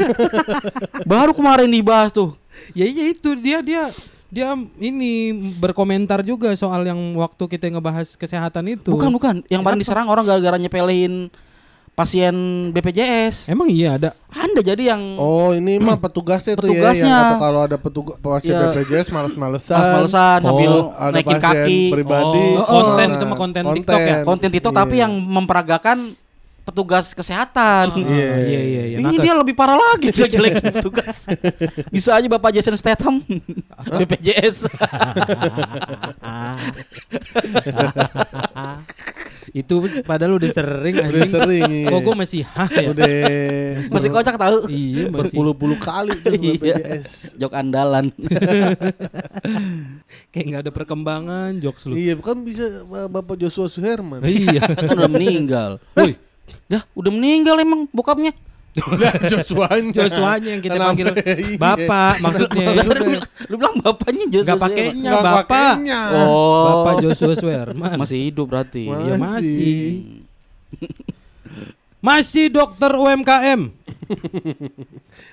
Speaker 1: Baru kemarin dibahas tuh.
Speaker 3: Ya iya itu dia dia dia ini berkomentar juga soal yang waktu kita ngebahas kesehatan itu.
Speaker 1: Bukan, bukan. Yang paling diserang orang gara-gara nyepelin pasien BPJS.
Speaker 3: Emang iya ada.
Speaker 1: Anda jadi yang
Speaker 2: Oh ini mah petugasnya tuh ya
Speaker 1: Petugasnya.
Speaker 2: yang kata kalau ada petugas pasien
Speaker 1: Iya.
Speaker 2: BPJS males-malesan.
Speaker 1: males-malesan
Speaker 2: Oh, ada
Speaker 1: naikin
Speaker 2: pasien
Speaker 1: kaki.
Speaker 2: pribadi.
Speaker 3: Oh, konten, itu mah konten TikTok ya?
Speaker 1: konten TikTok
Speaker 2: Iya.
Speaker 1: tapi yang memperagakan petugas kesehatan.
Speaker 2: Iya.
Speaker 3: iya iya iya.
Speaker 1: Ini
Speaker 3: nakes.
Speaker 1: dia lebih parah lagi jelek-jelek petugas. Bisa aja Bapak Jason Statham BPJS.
Speaker 3: itu padahal udah sering
Speaker 2: Udah
Speaker 3: anjing.
Speaker 2: sering. iya.
Speaker 3: Kok gue masih hah ya?
Speaker 2: Udah
Speaker 1: Masih kocak tahu.
Speaker 3: Iya masih.
Speaker 2: berpuluh-puluh kali tuh
Speaker 1: Iya.
Speaker 2: BPJS.
Speaker 1: Jok andalan.
Speaker 3: Kayak nggak ada perkembangan jokes lu.
Speaker 2: Iya, kan bisa uh, Bapak Joshua Suherman.
Speaker 3: iya.
Speaker 1: kan udah meninggal.
Speaker 3: Woi,
Speaker 1: Dah, udah meninggal emang bokapnya.
Speaker 2: Lah, Joshuanya.
Speaker 3: Joshuanya yang kita
Speaker 2: Kenapa?
Speaker 3: panggil
Speaker 2: Iya.
Speaker 3: Bapak maksudnya.
Speaker 1: Lu bilang bapaknya Joshua.
Speaker 3: Gak pakainya Bapak.
Speaker 2: pakainya.
Speaker 1: Oh.
Speaker 3: Bapak Joshua Swerman.
Speaker 1: Masih hidup berarti.
Speaker 2: Wah.
Speaker 3: Iya
Speaker 2: Masih.
Speaker 3: masih. Masih dokter UMKM.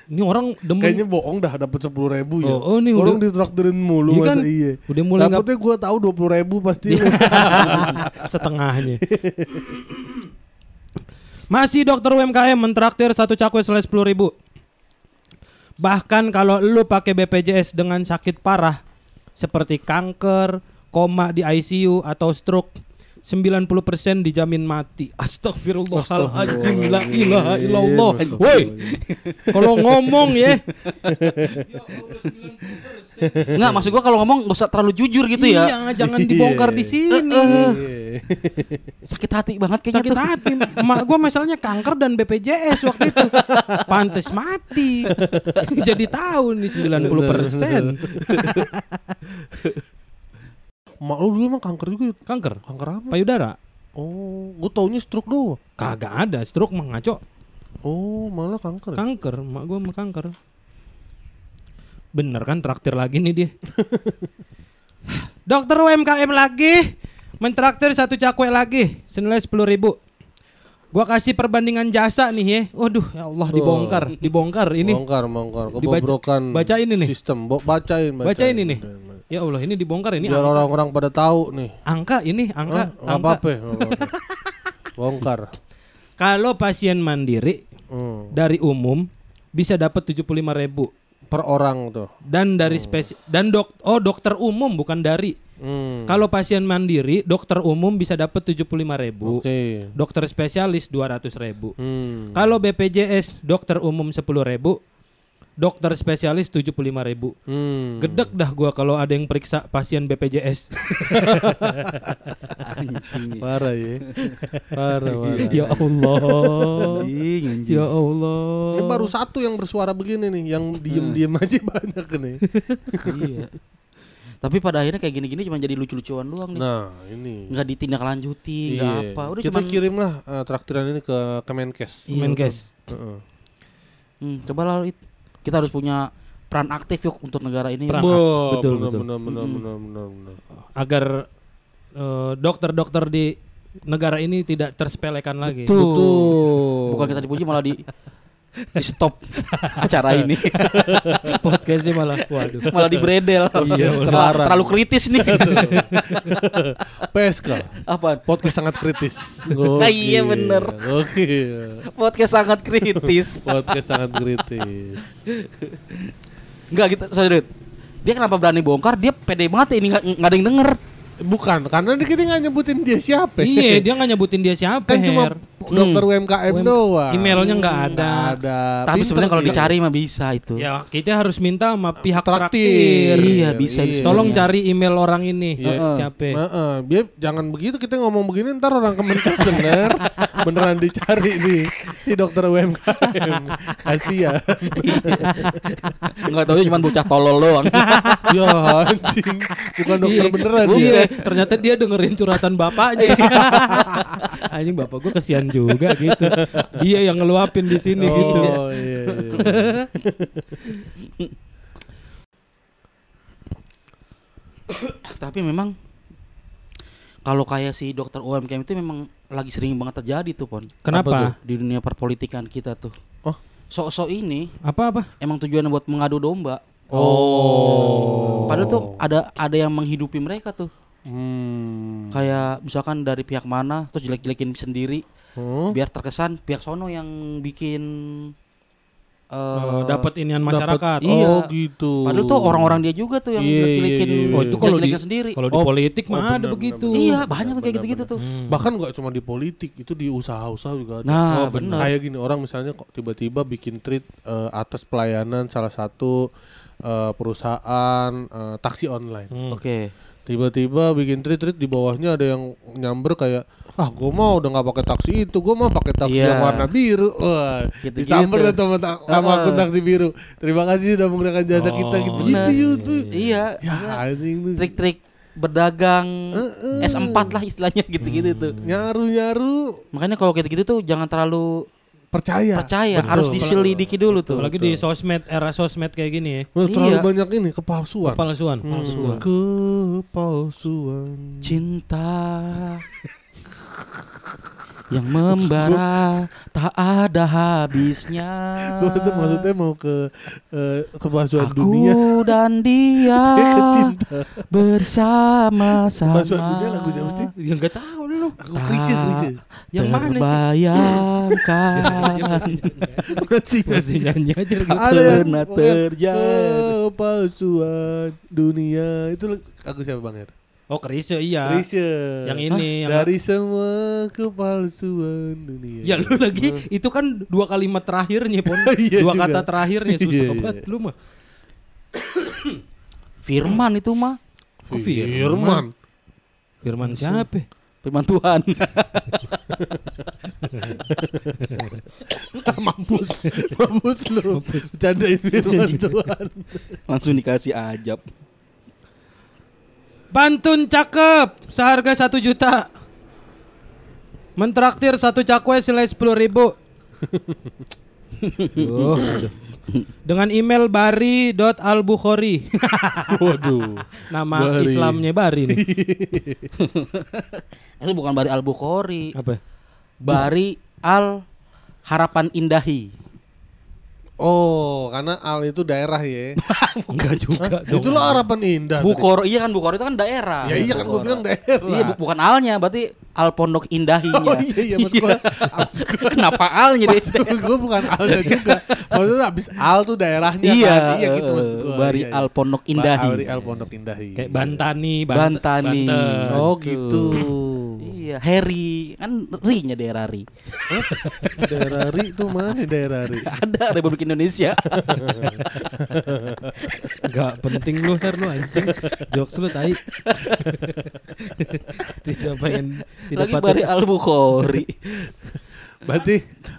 Speaker 3: Ini orang demen.
Speaker 2: Kayaknya bohong dah dapat sepuluh ribu ya.
Speaker 3: Oh, oh, nih
Speaker 2: orang
Speaker 3: udah-
Speaker 2: ditraktirin mulu
Speaker 3: Iya
Speaker 2: masa
Speaker 3: kan?
Speaker 2: iya.
Speaker 3: Udah mulai
Speaker 2: Dapetnya gue tahu dua puluh ribu pasti.
Speaker 3: setengahnya. Masih dokter UMKM mentraktir satu cakwe selesai sepuluh ribu. Bahkan kalau lu pakai BPJS dengan sakit parah seperti kanker, koma di ICU atau stroke 90% dijamin mati. Astagfirullahaladzim. La ilaha illallah. Woi. Kalau ngomong ya.
Speaker 1: Enggak, maksud gua kalau ngomong gak usah terlalu jujur gitu ya.
Speaker 3: Iya, jangan dibongkar di sini.
Speaker 2: Iya.
Speaker 1: Sakit hati banget kayaknya
Speaker 3: Sakit
Speaker 1: tuh.
Speaker 3: hati. Gua masalahnya kanker dan BPJS waktu itu. Pantes mati. Jadi tahu nih 90 persen.
Speaker 2: Mak lu dulu emang kanker juga?
Speaker 3: Kanker.
Speaker 2: Kanker apa?
Speaker 3: Payudara.
Speaker 2: Oh, gue taunya stroke doang.
Speaker 3: Kagak ada. Stroke mah ngaco.
Speaker 2: Oh, malah kanker.
Speaker 3: Kanker. Mak gua mah kanker. Bener kan traktir lagi nih dia. Dokter UMKM lagi. Mentraktir satu cakwe lagi. Senilai 10 ribu. Gua kasih perbandingan jasa nih ya. Waduh, ya Allah dibongkar, dibongkar ini.
Speaker 2: Bongkar, bongkar.
Speaker 3: Dibaca-
Speaker 2: Kebobrokan.
Speaker 3: baca ini nih.
Speaker 2: Sistem. Bo- bacain, bacain.
Speaker 3: Bacain ini. Ya Allah, ini dibongkar ini
Speaker 2: Biar orang-orang pada tahu nih.
Speaker 3: Angka ini angka?
Speaker 2: Nggak
Speaker 3: angka.
Speaker 2: apa-apa. Bongkar.
Speaker 3: Kalau pasien mandiri
Speaker 2: Hmm.
Speaker 3: dari umum bisa dapat 75.000 ribu
Speaker 2: Per orang tuh.
Speaker 3: dan dari spesi dan dok oh dokter umum bukan dari.
Speaker 2: Hmm.
Speaker 3: Kalau pasien mandiri dokter umum bisa dapat 75.000 ribu
Speaker 2: Oke.
Speaker 3: dokter spesialis 200.000 ribu
Speaker 2: Hmm.
Speaker 3: Kalau BPJS dokter umum 10.000 ribu dokter spesialis 75.000 ribu
Speaker 2: Hmm.
Speaker 3: Gedek dah gua kalau ada yang periksa pasien BPJS.
Speaker 1: Anjing.
Speaker 2: Parah ya. Parah, parah.
Speaker 3: ya Allah.
Speaker 1: Anjing, anjing.
Speaker 3: Ya Allah.
Speaker 2: Ini baru satu yang bersuara begini nih, yang diem-diem aja banyak nih.
Speaker 1: iya. Tapi pada akhirnya kayak gini-gini cuma jadi lucu-lucuan doang nih.
Speaker 2: Nah, ini.
Speaker 1: Nggak ditindaklanjuti, nggak
Speaker 2: Iya.
Speaker 1: apa. Udah
Speaker 2: Kita
Speaker 1: cuma
Speaker 2: kirimlah eh, traktiran ini ke Kemenkes.
Speaker 1: Iya,
Speaker 3: Menkes.
Speaker 2: Heeh.
Speaker 1: Hmm, coba lah It. Kita harus punya peran aktif yuk untuk negara ini.
Speaker 3: Peran.
Speaker 2: Bo,
Speaker 3: betul,
Speaker 2: benar,
Speaker 3: betul.
Speaker 2: Benar, benar,
Speaker 1: Mm-mm.
Speaker 2: benar, benar, benar.
Speaker 3: Agar eh, dokter-dokter di negara ini tidak tersepelekan lagi.
Speaker 1: Betul.
Speaker 2: Betul.
Speaker 1: Bukan kita dipuji malah di di stop acara ini
Speaker 3: Podcastnya malah waduh.
Speaker 1: malah di bredel
Speaker 3: Iya,
Speaker 1: terlalu,
Speaker 2: terlarang.
Speaker 1: terlalu kritis nih
Speaker 2: PSK.
Speaker 1: apa
Speaker 2: Podcast sangat kritis.
Speaker 1: Nah, iya, bener.
Speaker 2: Oke.
Speaker 1: podcast sangat kritis
Speaker 2: Podcast sangat kritis.
Speaker 1: Enggak gitu sorry dia kenapa berani bongkar dia pede banget ini nggak nggak ada yang denger
Speaker 2: Bukan, karena kita nggak nyebutin dia siapa.
Speaker 3: iya, dia nggak nyebutin dia siapa,
Speaker 2: kan cuma
Speaker 3: Her.
Speaker 2: dokter UMKM
Speaker 3: UM-
Speaker 2: doang.
Speaker 3: emailnya nggak ada.
Speaker 2: Nggak ada.
Speaker 1: Tapi sebenarnya kalau dicari mah bisa itu.
Speaker 3: Ya kita harus minta sama pihak
Speaker 2: Traktir.
Speaker 3: traktir.
Speaker 1: Iya, bisa, bisa.
Speaker 3: Tolong cari email orang ini.
Speaker 2: Iya.
Speaker 3: Siapa?
Speaker 2: Heeh, biar jangan begitu kita ngomong begini ntar orang Kemenkes denger beneran dicari nih si dokter UMKM kasihan
Speaker 1: Enggak tahu cuma bocah tolol doang.
Speaker 2: ya anjing bukan dokter
Speaker 3: Iya.
Speaker 2: beneran
Speaker 3: Iya,
Speaker 2: dia
Speaker 3: ternyata dia dengerin curhatan bapaknya. Anjing bapak gua kesian juga gitu. Dia yang ngeluapin di sini gitu.
Speaker 2: oh iya, iya.
Speaker 1: Tapi memang kalau kayak si dokter UMKM itu memang lagi sering banget terjadi tuh, Pon.
Speaker 3: Kenapa?
Speaker 1: Di dunia perpolitikan kita tuh.
Speaker 2: Oh.
Speaker 1: Sok-sok ini
Speaker 3: Apa apa?
Speaker 1: emang tujuannya buat mengadu domba.
Speaker 2: oh
Speaker 1: Padahal tuh ada ada yang menghidupi mereka tuh.
Speaker 2: hmm.
Speaker 1: Kayak misalkan dari pihak mana terus jelek-jelekin sendiri
Speaker 2: Hmm?
Speaker 1: biar terkesan pihak sono yang bikin eh
Speaker 3: Oh, dapat inian masyarakat.
Speaker 2: Dapet-
Speaker 1: Iya.
Speaker 2: oh gitu
Speaker 1: Padahal tuh orang-orang dia juga tuh yang
Speaker 2: Iya, iya,
Speaker 1: jelek-jelekin
Speaker 2: iya, iya.
Speaker 3: Oh, itu kalau di
Speaker 1: sendiri.
Speaker 3: kalau di
Speaker 2: Oh,
Speaker 3: politik
Speaker 2: oh,
Speaker 3: mah ada begitu.
Speaker 2: benar,
Speaker 1: Iya, banyak tuh kayak gitu-gitu tuh.
Speaker 3: Hmm.
Speaker 2: bahkan nggak cuma di politik itu di usaha-usaha juga ada
Speaker 1: Nah,
Speaker 2: Oh,
Speaker 1: benar.
Speaker 2: kayak gini orang misalnya kok tiba-tiba bikin tweet eh, atas pelayanan salah satu eh, perusahaan eh, taksi online
Speaker 3: Hmm.
Speaker 1: Oke.
Speaker 2: Tiba-tiba bikin tweet-tweet di bawahnya ada yang nyamber kayak ah gue mau udah nggak pakai taksi itu gue mau pakai taksi
Speaker 1: Iya.
Speaker 2: yang warna biru wah
Speaker 1: Gitu-gitu.
Speaker 2: disamber dah sama, ta- sama
Speaker 1: Heeh.
Speaker 2: akun taksi biru terima kasih sudah menggunakan jasa kita
Speaker 3: Oh,
Speaker 2: gitu
Speaker 1: benar.
Speaker 2: gitu gitu
Speaker 1: Iya,
Speaker 2: ya
Speaker 1: trik-trik berdagang
Speaker 2: Heeh.
Speaker 1: S4 lah istilahnya gitu-gitu tuh.
Speaker 2: nyaru nyaru
Speaker 1: Makanya kalau kayak gitu tuh jangan terlalu
Speaker 2: percaya
Speaker 1: percaya,
Speaker 2: Betul.
Speaker 1: harus diselidiki dulu tuh.
Speaker 3: Apalagi di sosmed era sosmed kayak gini ya.
Speaker 2: Wah, terlalu
Speaker 1: Iya.
Speaker 2: banyak ini kepalsuan
Speaker 3: Palsuan.
Speaker 2: Hmm,
Speaker 1: Palsuan.
Speaker 2: Kepalsuan.
Speaker 1: Cinta yang membara tak ada habisnya.
Speaker 2: Gua tuh maksudnya mau ke kepalsuan
Speaker 1: Aku
Speaker 2: dunia.
Speaker 1: dan dia bersama-sama.
Speaker 2: Kepalsuan dunia lagu siapa sih?
Speaker 3: Ya enggak tahu lu.
Speaker 2: Aku Krisye, Krisye.
Speaker 3: Yang mana sih?
Speaker 1: Terbayangkan
Speaker 2: Masih
Speaker 3: nyanyi aja gitu.
Speaker 2: Ada yang
Speaker 1: pernah terjadi.
Speaker 2: Kepalsuan dunia. Itu aku siapa Bang Er?
Speaker 3: Oh, Krisye iya.
Speaker 2: Krisye.
Speaker 3: Yang ini yang
Speaker 2: Dari semua kepalsuan dunia.
Speaker 3: Ya lu lagi itu kan dua kalimat terakhirnya pon.
Speaker 2: Iya
Speaker 3: dua
Speaker 2: juga.
Speaker 3: kata terakhirnya
Speaker 2: Iya,
Speaker 3: susah
Speaker 2: iya.
Speaker 3: banget lu mah.
Speaker 1: Firman itu mah.
Speaker 3: Kok Firman?
Speaker 2: Firman.
Speaker 3: Firman siapa?
Speaker 1: Firman Tuhan.
Speaker 2: Mampus. Mampus lu. Candain Firman Tuhan.
Speaker 1: Langsung dikasih ajab.
Speaker 3: Pantun cakep seharga satu juta. Mentraktir satu cakwe senilai sepuluh ribu. Duh, aduh. Dengan email bari.albukhori
Speaker 2: Waduh.
Speaker 3: Nama
Speaker 2: Bari.
Speaker 3: Islamnya Bari nih
Speaker 1: Itu bukan Bari Al Bukhari,
Speaker 3: Apa?
Speaker 1: Bari Al Harapan Indahi.
Speaker 2: Oh, karena Al itu daerah ya.
Speaker 3: Enggak juga dong
Speaker 2: Itulah harapan indah. tadi.
Speaker 1: Bukhori, iya kan Bukhori itu kan daerah.
Speaker 2: Ya iya kan gue bilang daerah.
Speaker 1: Iya, bu- bukan alnya, berarti Al Pondok Indahinya.
Speaker 2: Oh iya iya maksud gue.
Speaker 1: Kenapa alnya deh?
Speaker 2: gue bukan Alnya juga. Maksudnya abis Al tuh daerahnya
Speaker 1: iya,
Speaker 2: kan. Iya gitu maksud gue.
Speaker 1: Bari
Speaker 2: iya, iya.
Speaker 1: Al Pondok Indahi.
Speaker 2: Bari Al Pondok Indahi.
Speaker 3: Kayak Bantani Bant-
Speaker 1: Bantani.
Speaker 3: Banten.
Speaker 2: Oh
Speaker 1: Gitu. Iya, Harry kan ri-nya daerah ri.
Speaker 2: daerah Ri itu mana daerah Ri?
Speaker 1: Ada Republik Indonesia.
Speaker 3: Enggak penting lu Her lu anjing Jokes lu tai Tidak pengen Tidak
Speaker 1: Lagi
Speaker 3: patut
Speaker 1: Bari Al Bukhari.
Speaker 2: Berarti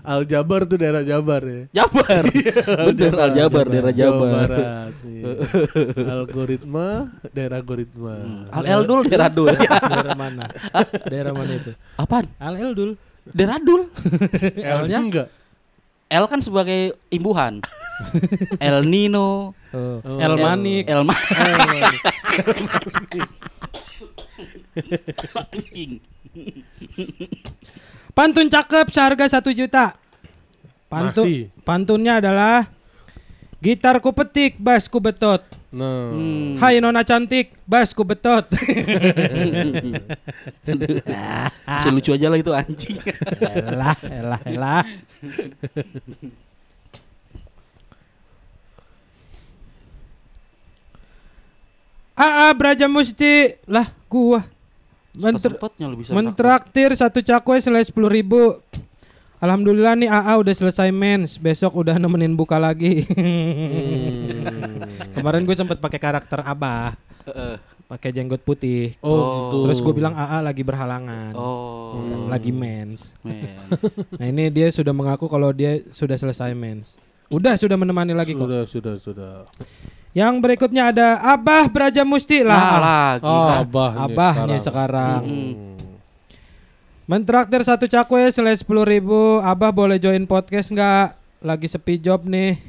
Speaker 2: Al Jabar tuh daerah Jabar ya.
Speaker 1: Jabar. Bener Al Jabar, daerah
Speaker 2: Jawa
Speaker 1: Jabar.
Speaker 2: Barat. iya. Algoritma daerah algoritma.
Speaker 1: Al Eldul daerah Dul.
Speaker 3: Daerah mana Daerah mana itu
Speaker 1: Apaan?
Speaker 3: Al Eldul
Speaker 1: Daerah Dul.
Speaker 2: L-nya enggak.
Speaker 1: L kan sebagai imbuhan. El Nino,
Speaker 3: oh.
Speaker 2: Oh.
Speaker 3: El Manik
Speaker 1: El Ma- Anjing.
Speaker 3: Pantun cakep seharga satu juta Pantun
Speaker 2: Masih.
Speaker 3: Pantunnya adalah Gitar ku petik, bass ku betot
Speaker 2: Nah.
Speaker 1: Hmm.
Speaker 3: Hai nona cantik, bass ku betot
Speaker 1: Masih lucu aja lah itu anjing.
Speaker 3: Elah, elah, elah Aa Braja Musti Lah gua
Speaker 1: Bisa
Speaker 3: Mentraktir satu cakwe senilai sepuluh ribu Alhamdulillah nih AA udah selesai mens, besok udah nemenin buka lagi. Kemarin gue sempet pakai karakter Abah,
Speaker 1: Heeh.
Speaker 3: pakai jenggot putih.
Speaker 2: Oh, gitu.
Speaker 3: Terus gue bilang AA lagi berhalangan,
Speaker 1: Oh,
Speaker 3: lagi mens.
Speaker 1: men.
Speaker 3: Nah ini dia sudah mengaku kalau dia sudah selesai mens. Udah sudah menemani lagi kok.
Speaker 2: sudah, sudah, sudah.
Speaker 3: Yang berikutnya ada Abah Braja Musti
Speaker 1: Nah,
Speaker 3: lah.
Speaker 1: lagi.
Speaker 2: Oh,
Speaker 1: lah.
Speaker 2: abahnya,
Speaker 3: Abahnya sekarang.
Speaker 2: Hmm.
Speaker 3: Mentraktir satu cakwe selai sepuluh ribu. Abah boleh join podcast nggak? Lagi sepi job nih.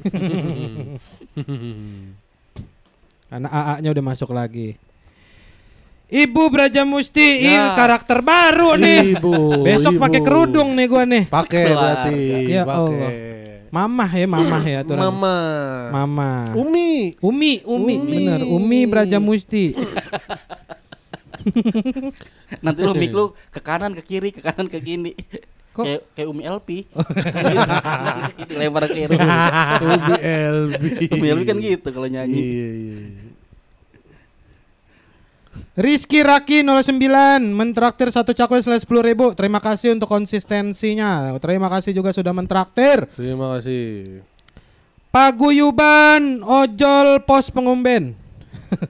Speaker 3: Karena AA-nya udah masuk lagi. Ibu Braja Musti,
Speaker 1: Ya.
Speaker 3: karakter baru nih.
Speaker 2: Ibu,
Speaker 3: Besok pakai kerudung nih gua nih.
Speaker 2: Pakai berarti.
Speaker 3: Ya
Speaker 2: pakai.
Speaker 3: Allah. Mamah ya, mamah ya aturan.
Speaker 2: Mama.
Speaker 3: Mama.
Speaker 2: Umi.
Speaker 3: Umi, Umi,
Speaker 2: Umi.
Speaker 3: bener. Umi Braja Musti.
Speaker 1: Nanti lu mik lu ke kanan ke kiri ke kanan ke kiri.
Speaker 3: Kok-
Speaker 1: Kayak kayak Umi LP. Gitu, kanan ke kiri, lempar ke kiri.
Speaker 2: Umi LB.
Speaker 1: Umi LP kan gitu kalau nyanyi.
Speaker 2: Iya, iya.
Speaker 3: Rizky Raki 09 mentraktir satu cakwe selai sepuluh ribu. Terima kasih untuk konsistensinya. Terima kasih juga sudah mentraktir.
Speaker 2: Terima kasih.
Speaker 3: Paguyuban ojol pos pengumben.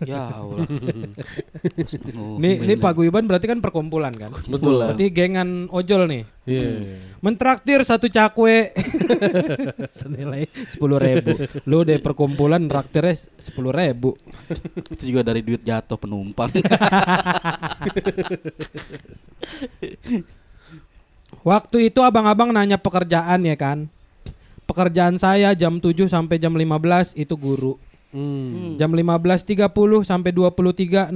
Speaker 1: Ya Allah.
Speaker 3: Nih, ini paguyuban berarti kan perkumpulan kan?
Speaker 2: Betul.
Speaker 3: Berarti gengan ojol nih.
Speaker 2: Iya.
Speaker 3: Mentraktir satu cakwe senilai sepuluh ribu. Lu deh perkumpulan traktirnya sepuluh ribu.
Speaker 1: Itu juga dari duit jatuh penumpang.
Speaker 3: Waktu itu abang-abang nanya pekerjaan ya kan. Pekerjaan saya jam 7 sampai jam 15 itu guru.
Speaker 2: Hmm.
Speaker 3: Jam 15.30 sampai 23.00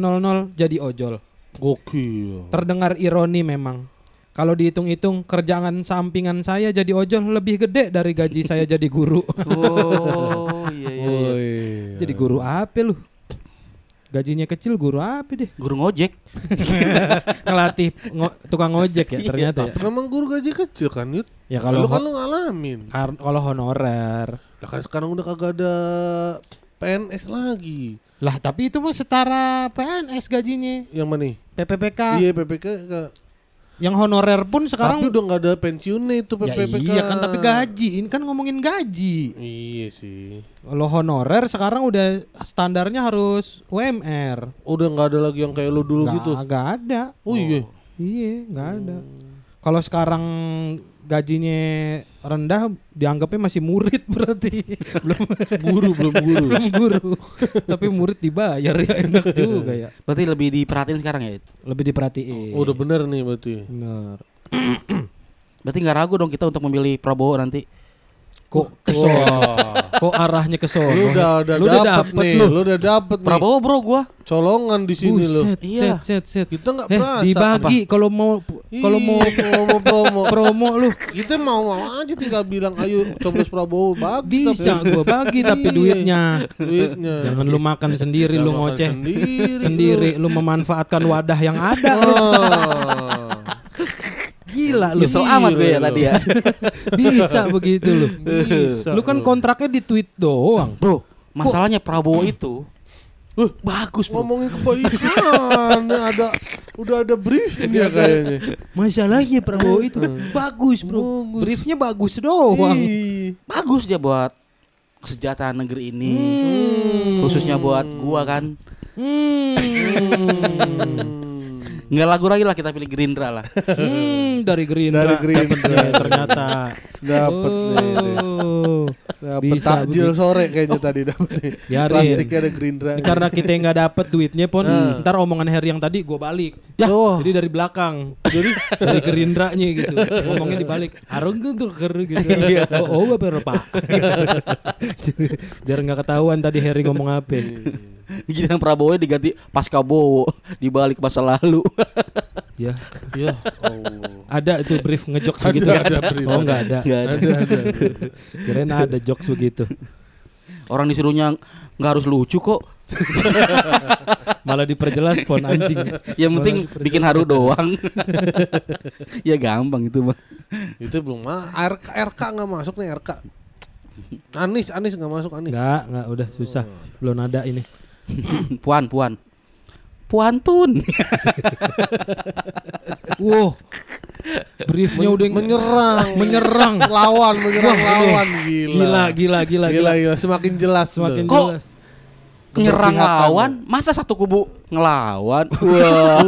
Speaker 3: jadi ojol.
Speaker 2: Gokil.
Speaker 3: Terdengar ironi memang. Kalau dihitung-hitung kerjaan sampingan saya jadi ojol lebih gede dari gaji saya jadi guru.
Speaker 1: Oh, iya iya. iya.
Speaker 3: Jadi guru apa lu? Gajinya kecil guru apa deh?
Speaker 1: Guru ngojek.
Speaker 3: Ngelatih ngo- tukang ojek ya
Speaker 1: Iya,
Speaker 3: ternyata ya.
Speaker 2: Emang guru gaji kecil kan, Yud?
Speaker 3: Ya
Speaker 2: Kalau
Speaker 3: kalau
Speaker 2: kan lu ngalamin.
Speaker 3: kalau honorer.
Speaker 2: Lah kan sekarang udah kagak ada PNS lagi.
Speaker 3: Lah tapi itu mah setara PNS gajinya.
Speaker 2: Yang mana nih?
Speaker 3: PPPK.
Speaker 2: Iya PPK enggak.
Speaker 3: Yang honorer pun sekarang
Speaker 2: Tapi udah nggak ada pensiunnya itu
Speaker 3: Ya
Speaker 2: PPK.
Speaker 3: iya kan tapi gaji. Ini kan ngomongin gaji.
Speaker 2: Iya sih.
Speaker 3: Kalau honorer sekarang udah standarnya harus UMR.
Speaker 2: Udah nggak ada lagi yang kayak lu dulu
Speaker 3: Nggak,
Speaker 2: gitu.
Speaker 3: nggak ada.
Speaker 2: Oh iya.
Speaker 3: Iya, nggak ada. Kalau sekarang gajinya rendah dianggapnya masih murid berarti. belum
Speaker 2: Guru belum guru.
Speaker 3: belum guru. tapi murid dibayar ya enak juga ya.
Speaker 1: Berarti lebih diperhatiin sekarang ya.
Speaker 3: Lebih diperhatiin.
Speaker 2: Oh, udah bener nih berarti.
Speaker 3: bener.
Speaker 1: Berarti nggak ragu dong kita untuk memilih Prabowo nanti.
Speaker 3: Kok ke sono? Kok arahnya ke sono?
Speaker 2: Lu udah udah
Speaker 3: Lu udah
Speaker 2: dapet,
Speaker 3: dapet
Speaker 2: nih.
Speaker 3: lu.
Speaker 2: Lu udah dapet nih.
Speaker 1: Prabowo bro gua.
Speaker 2: Colongan di sini lu.
Speaker 1: Iya.
Speaker 3: set, set, set.
Speaker 2: Kita nggak
Speaker 3: Eh,
Speaker 2: perasa.
Speaker 3: dibagi kalau mau kalau mau
Speaker 2: mau promo.
Speaker 3: promo lu
Speaker 2: Kita mau mau aja tinggal bilang ayo coblos Prabowo bagi
Speaker 3: bisa gua bagi tapi
Speaker 2: Iya.
Speaker 3: duitnya.
Speaker 2: duitnya.
Speaker 3: Jangan lu makan sendiri
Speaker 2: Jangan
Speaker 3: lu ngoceh
Speaker 2: sendiri,
Speaker 3: sendiri lu memanfaatkan wadah yang ada.
Speaker 2: Oh.
Speaker 3: Gila lu.
Speaker 1: Nyesel amat gue ya
Speaker 2: Gila
Speaker 1: tadi ya.
Speaker 3: Bisa begitu lu.
Speaker 2: Bisa
Speaker 3: Lu kan
Speaker 2: lu.
Speaker 3: kontraknya di tweet doang.
Speaker 1: Bro, masalahnya Prabowo itu uh, bagus bro.
Speaker 2: ngomongin kebaikan ada udah ada briefnya kayaknya.
Speaker 3: Masalahnya Prabowo itu bagus, Bro.
Speaker 2: Bagus.
Speaker 3: Briefnya bagus doang.
Speaker 2: Ih.
Speaker 1: Bagus dia buat kesejahteraan negeri ini.
Speaker 3: Hmm.
Speaker 1: Khususnya buat gua kan.
Speaker 3: Hmm.
Speaker 1: Nggak lagu lagi lah kita pilih Gerindra lah.
Speaker 3: Hmm, dari Gerindra.
Speaker 2: Dari Gerindra.
Speaker 3: ternyata.
Speaker 2: Nih.
Speaker 3: Oh.
Speaker 2: Dapet
Speaker 3: Bisa
Speaker 2: takjil
Speaker 3: begitu.
Speaker 2: sore kayaknya tadi dapet nih.
Speaker 3: Biarin.
Speaker 2: Plastiknya ada Gerindra.
Speaker 3: Ini karena kita nggak dapet duitnya pun
Speaker 2: Nah.
Speaker 3: ntar omongan Harry yang tadi gue balik
Speaker 2: Ya. Oh.
Speaker 3: jadi dari belakang jadi dari gerindranya gitu ngomongnya dibalik arung tuh ker gitu oh oh apa pak biar nggak ketahuan tadi Harry ngomong apa
Speaker 1: Giliran Prabowo diganti Pasca Bowo dibalik masa lalu.
Speaker 3: ya
Speaker 2: Ya Allah.
Speaker 3: ada itu brief ngejok
Speaker 2: Ada,
Speaker 3: begitu
Speaker 2: ada brief.
Speaker 3: oh nggak ada
Speaker 1: Nggak ada.
Speaker 2: Ada ada.
Speaker 3: kirain ada jokes begitu
Speaker 1: Orang disuruhnya nggak harus lucu kok.
Speaker 3: malah diperjelas pon anjing
Speaker 1: Yang penting bikin haru doang. ya gampang itu mah.
Speaker 2: Itu belum mah RK RK nggak masuk nih RK. Anis Anis nggak masuk Anis.
Speaker 3: nggak nggak udah susah belum ada ini
Speaker 1: puan, puan. Puantun.
Speaker 3: wow Briefnya udah
Speaker 2: menyerang,
Speaker 3: menyerang.
Speaker 2: lawan, menyerang lawan gila.
Speaker 3: Gila, gila, gila,
Speaker 2: Gila, gila, semakin jelas.
Speaker 3: Semakin.
Speaker 1: Kok
Speaker 3: jelas.
Speaker 1: Nyerang lawan, masa satu kubu ngelawan? Wah.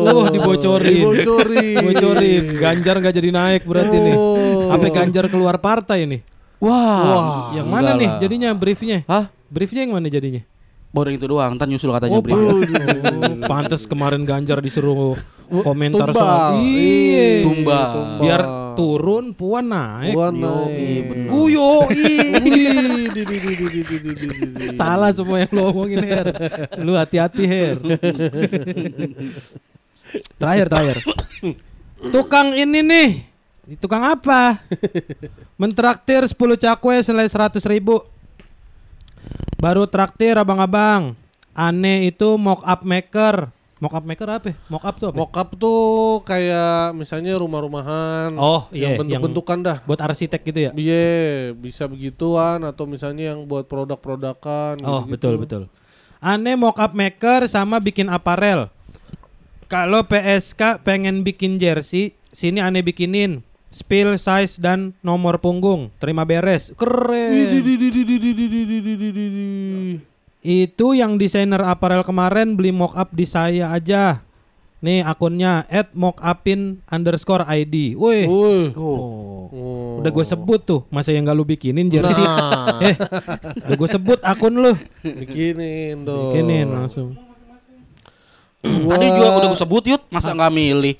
Speaker 3: Oh, dibocorin.
Speaker 2: Dibocorin.
Speaker 3: Bocorin. Ganjar nggak jadi naik berarti nih.
Speaker 2: Oh.
Speaker 3: Apa Ganjar keluar partai nih?
Speaker 1: Wah.
Speaker 3: yang mana
Speaker 1: enggak
Speaker 3: nih
Speaker 1: lah.
Speaker 3: jadinya briefnya?
Speaker 1: Hah?
Speaker 3: Briefnya yang mana jadinya?
Speaker 1: Baru itu doang, ntar nyusul katanya
Speaker 3: oh, Pantas Pantes kemarin Ganjar disuruh komentar
Speaker 2: Tumbal.
Speaker 3: soal iya.
Speaker 1: Tumbal.
Speaker 3: Biar turun puan naik.
Speaker 2: Puan naik. Uyo
Speaker 3: Salah semua yang lu omongin Her. Lu hati-hati Her. terakhir terakhir. Tukang ini nih. Tukang apa? Mentraktir 10 cakwe selai 100 ribu Baru traktir abang-abang. Aneh itu mock up maker. Mock up maker apa? ya? Mock up tuh apa?
Speaker 2: Mockup tuh kayak misalnya rumah-rumahan.
Speaker 3: Oh, iya,
Speaker 2: Yang bentuk-bentukan dah.
Speaker 3: Buat arsitek gitu ya?
Speaker 2: Iya, bisa begituan atau misalnya yang buat produk-produkan.
Speaker 3: Oh
Speaker 2: gitu-gitu.
Speaker 3: betul betul. Aneh mock up maker sama bikin aparel. Kalau PSK pengen bikin jersey, sini aneh bikinin spill size dan nomor punggung. Terima beres. Keren. Itu yang desainer aparel kemarin beli mock up di saya aja. Nih akunnya at mockupin underscore ID. Woi.
Speaker 2: Wih.
Speaker 1: Oh.
Speaker 2: Oh.
Speaker 3: Udah gue sebut tuh, masa yang gak lu bikinin jersey?
Speaker 2: Nah,
Speaker 3: eh, udah gue sebut akun lu.
Speaker 2: bikinin tuh.
Speaker 3: Bikinin langsung.
Speaker 1: Tadi juga udah gue sebut yut, masa nggak milih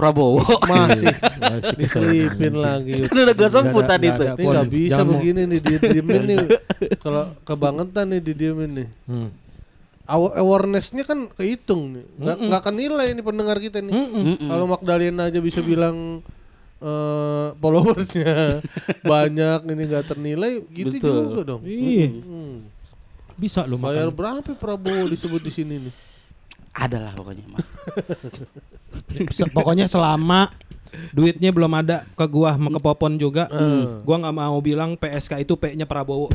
Speaker 1: Prabowo?
Speaker 2: Masih diselipin lagi.
Speaker 1: kan udah gue sebut tadi
Speaker 3: ada.
Speaker 2: Ini nggak bisa begini nih didiemin nih. Kalau kebangetan nih didiemin nih.
Speaker 3: Hmm.
Speaker 2: Awa- Awareness-nya kan kehitung nih. Nggak nggak akan nilai ini pendengar kita nih.
Speaker 1: Mm-mm.
Speaker 2: Kalau Magdalena aja bisa bilang eh followersnya banyak ini nggak ternilai gitu
Speaker 1: Betul.
Speaker 2: juga dong.
Speaker 3: Iya.
Speaker 2: Hmm.
Speaker 3: Bisa lu
Speaker 2: Bayar
Speaker 3: makan.
Speaker 2: berapa Prabowo disebut di sini nih?
Speaker 1: Ada lah pokoknya
Speaker 3: Pokoknya selama duitnya belum ada ke gua sama ke Popon juga.
Speaker 2: Hmm.
Speaker 3: Gua nggak mau bilang PSK itu P-nya Prabowo.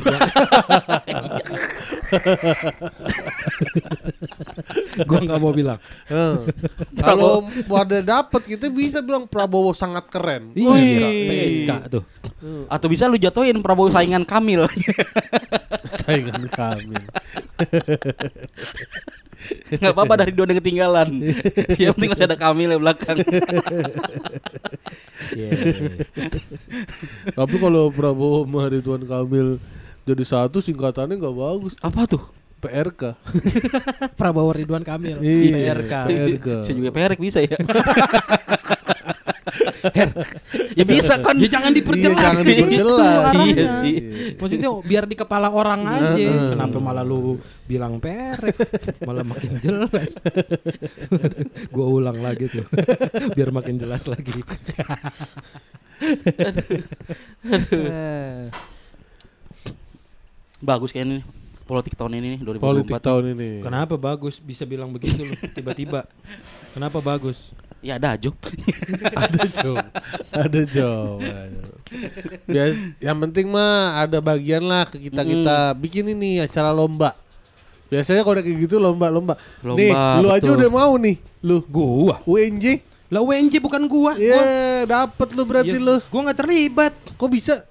Speaker 3: gua nggak mau bilang.
Speaker 2: Eh, Kalau pada dapat kita bisa bilang Prabowo sangat keren.
Speaker 3: Iya, PSK tuh.
Speaker 1: Atau bisa lu jatuhin Prabowo saingan Kamil.
Speaker 2: Saingan kami.
Speaker 1: Nggak apa-apa dari dua yang ketinggalan. Yang penting masih ada Kamil di belakang.
Speaker 3: Iya.
Speaker 2: Tapi kalau Prabowo sama Ridwan Kamil jadi satu singkatannya nggak bagus.
Speaker 1: Apa tuh?
Speaker 2: PRK.
Speaker 3: Prabowo Ridwan Kamil.
Speaker 2: Iya,
Speaker 3: PRK.
Speaker 2: PRK.
Speaker 1: Saya juga perek bisa ya. Ya bisa kan.
Speaker 3: Ya jangan diperjelas
Speaker 2: Iya, jangan
Speaker 3: gitu
Speaker 2: diperjelas.
Speaker 3: arahnya.
Speaker 1: Iya sih.
Speaker 3: Maksudnya biar di kepala orang aja.
Speaker 2: Heeh.
Speaker 3: Kenapa malah lu bilang perek? Malah makin jelas. Gua ulang lagi tuh. biar makin jelas lagi.
Speaker 1: Bagus kayaknya nih politik tahun ini nih 2024.
Speaker 2: Politik tahun ini.
Speaker 3: Kenapa bagus bisa bilang begitu lu tiba-tiba? Kenapa bagus?
Speaker 1: Ya ada job.
Speaker 2: ada job. Ada job. Bias, yang penting mah ada bagian lah ke kita kita bikin ini acara lomba. Biasanya kalau kayak gitu lomba-lomba.
Speaker 1: Lomba,
Speaker 2: Nih, lu aja udah mau nih, lu.
Speaker 3: Gua.
Speaker 2: UNJ.
Speaker 3: Lah UNJ bukan gua.
Speaker 2: Ya,
Speaker 3: Gua,
Speaker 2: dapat lu berarti
Speaker 3: Ya,
Speaker 2: lu.
Speaker 3: gua nggak terlibat.
Speaker 2: Kok bisa?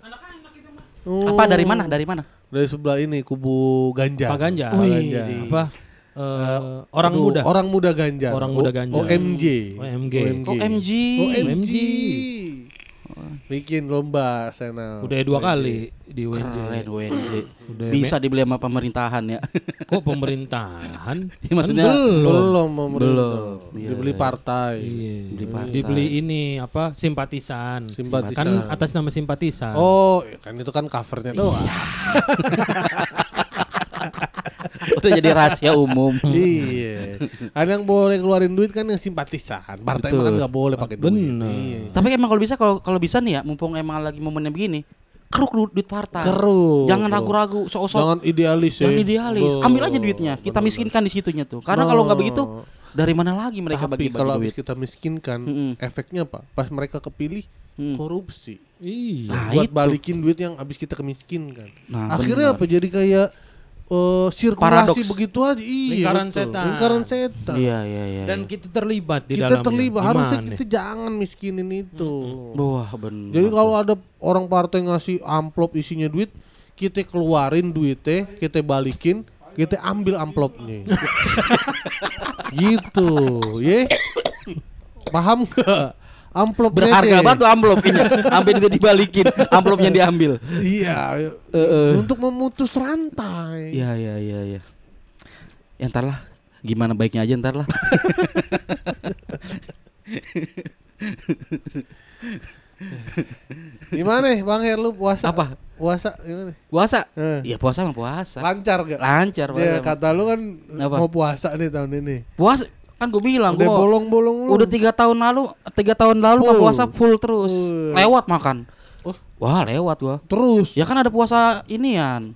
Speaker 2: Oh,
Speaker 1: Apa dari mana? Dari mana?
Speaker 2: Dari sebelah ini kubu Ganjar.
Speaker 3: Pak Ganjar.
Speaker 2: Pak Ganjar.
Speaker 3: Apa? Eh, orang
Speaker 2: Aduh,
Speaker 3: muda.
Speaker 2: Orang muda Ganjar.
Speaker 3: Orang muda Ganjar.
Speaker 2: OMG.
Speaker 3: OMG.
Speaker 1: OMG.
Speaker 2: OMG.
Speaker 3: OMG.
Speaker 2: Bikin lomba sana.
Speaker 3: Udah dua kali di.
Speaker 1: Keren UNJ.
Speaker 3: Udah
Speaker 1: Bisa dibeli sama pemerintahan ya.
Speaker 3: Kok pemerintahan?
Speaker 1: Ya, maksudnya
Speaker 3: Kan belum.
Speaker 2: Belum pemerintah.
Speaker 1: Belum. Iya.
Speaker 2: Dibeli partai.
Speaker 3: Iya.
Speaker 1: Beli partai.
Speaker 3: Dibeli ini apa? Simpatisan.
Speaker 2: Simpatisan.
Speaker 3: Kan atas nama simpatisan.
Speaker 2: Oh, kan itu kan covernya doang.
Speaker 1: Udah jadi rahasia umum.
Speaker 2: iya. Ada yang boleh keluarin duit kan yang simpatisan. Partai
Speaker 1: Betul.
Speaker 2: mah kan nggak boleh pakai duit.
Speaker 3: Bener.
Speaker 2: Iya.
Speaker 1: Tapi emang kalau bisa kalau kalau bisa nih ya, mumpung emang lagi momennya begini, keruk du- duit partai.
Speaker 2: Keruk.
Speaker 1: Jangan ragu-ragu, sok-sok.
Speaker 2: Jangan idealis ya.
Speaker 1: Jangan idealis.
Speaker 2: Be-
Speaker 1: Ambil aja duitnya. Kita
Speaker 2: bener.
Speaker 1: miskinkan di situnya tuh. Karena kalau nggak begitu, dari mana lagi mereka
Speaker 2: Tapi
Speaker 1: bagi-bagi
Speaker 2: kalau
Speaker 1: duit?
Speaker 2: habis kita miskinkan,
Speaker 1: Mm-mm.
Speaker 2: efeknya apa? Pas mereka kepilih
Speaker 1: Hmm.
Speaker 2: korupsi.
Speaker 3: Iya.
Speaker 1: Nah,
Speaker 2: buat
Speaker 1: itu.
Speaker 2: balikin duit yang habis kita kemiskinkan.
Speaker 1: Nah,
Speaker 2: Akhirnya
Speaker 1: bener.
Speaker 2: apa? Jadi kayak eh, sirkulasi
Speaker 1: Paradoks.
Speaker 2: begitu aja. Iya,
Speaker 3: Lingkaran
Speaker 2: betul.
Speaker 3: setan.
Speaker 2: Lingkaran setan.
Speaker 1: Iya iya iya.
Speaker 3: Dan kita terlibat di
Speaker 2: kita
Speaker 3: dalamnya.
Speaker 2: terlibat harusnya kita jangan miskinin itu.
Speaker 1: Wah bener.
Speaker 2: Jadi kalau ada orang partai ngasih amplop isinya duit, kita keluarin duitnya, kita balikin, kita ambil amplopnya. gitu, ye. Paham nggak? Amplop
Speaker 1: berharga banget tuh amplop ini. Sampai itu dibalikin, amplopnya diambil.
Speaker 2: Iya,
Speaker 1: Heeh.
Speaker 2: untuk memutus rantai.
Speaker 1: Iya iya iya iya. Ya ntar lah. Gimana baiknya aja ntar lah.
Speaker 2: Gimana Bang Her lu puasa?
Speaker 1: Apa?
Speaker 2: Puasa gimana?
Speaker 1: Puasa?
Speaker 2: Eh.
Speaker 1: Iya puasa mah puasa.
Speaker 2: Lancar gak?
Speaker 1: Lancar
Speaker 2: Ya
Speaker 1: puasa.
Speaker 2: kata lu kan
Speaker 1: Apa?
Speaker 2: mau puasa nih tahun ini.
Speaker 1: Puasa kan gue bilang
Speaker 2: Udah
Speaker 1: gue
Speaker 2: bolong-bolong lu.
Speaker 1: udah tiga tahun lalu tiga tahun lalu
Speaker 2: Full.
Speaker 1: puasa full terus
Speaker 2: Full.
Speaker 1: lewat makan
Speaker 2: Oh.
Speaker 1: wah lewat gua
Speaker 2: Terus
Speaker 1: ya kan ada puasa inian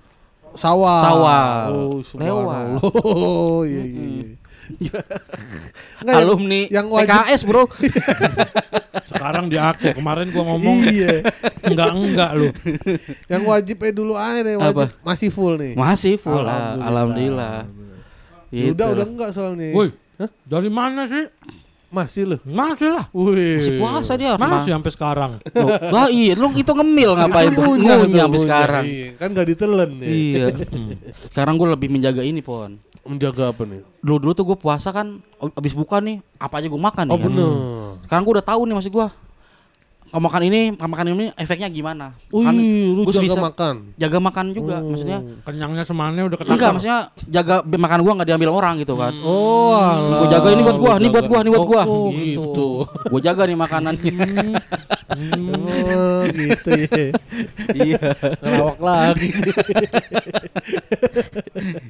Speaker 2: sawal.
Speaker 1: Sawal.
Speaker 2: Oh,
Speaker 1: Lewat.
Speaker 2: Oh, iya iya. iya. Nggak, yang-
Speaker 1: alumni
Speaker 2: yang wajib
Speaker 1: PKS bro
Speaker 3: Sekarang diaku. Kemarin gua ngomong
Speaker 2: Iya.
Speaker 3: enggak enggak lu.
Speaker 2: yang wajib eh dulu aja nih, wajib
Speaker 1: Apa?
Speaker 2: masih full nih.
Speaker 1: masih full
Speaker 2: Alhamdulillah.
Speaker 1: alhamdulillah, alhamdulillah.
Speaker 2: Udah
Speaker 1: Gitu.
Speaker 2: udah enggak soalnya.
Speaker 3: Woi, dari mana sih?
Speaker 2: Masih loh.
Speaker 3: Masih lah.
Speaker 2: Wih.
Speaker 1: masih puasa dia
Speaker 3: Masih sampai sekarang.
Speaker 1: Loh, Wah iya lu itu ngemil ngapain tuh
Speaker 2: ngunyah
Speaker 1: sampai sekarang
Speaker 2: Iya, kan gak ditelen ya.
Speaker 1: iya sekarang gue lebih menjaga ini pon
Speaker 2: Menjaga apa nih?
Speaker 1: dulu dulu tuh gue puasa kan abis buka nih apa aja gue makan nih
Speaker 2: Oh
Speaker 1: kan.
Speaker 2: bener.
Speaker 1: sekarang gue udah tahu nih maksud gue kalau makan ini makan ini efeknya gimana
Speaker 2: Wih,
Speaker 1: Kan
Speaker 2: lu
Speaker 1: gua
Speaker 2: jaga
Speaker 1: bisa
Speaker 2: makan.
Speaker 1: jaga makan juga maksudnya
Speaker 3: Kenyangnya semannya udah
Speaker 1: enggak
Speaker 3: ketakar.
Speaker 1: maksudnya jaga makan gua nggak diambil orang gitu kan
Speaker 2: Oh, alah.
Speaker 1: Gua jaga ini buat gua, ini buat gua, ini buat
Speaker 2: Oh,
Speaker 1: gua.
Speaker 2: Oh, gitu.
Speaker 1: gue jaga nih makanannya
Speaker 2: Oh, gitu ya.
Speaker 1: iya
Speaker 2: Ngelawak lagi.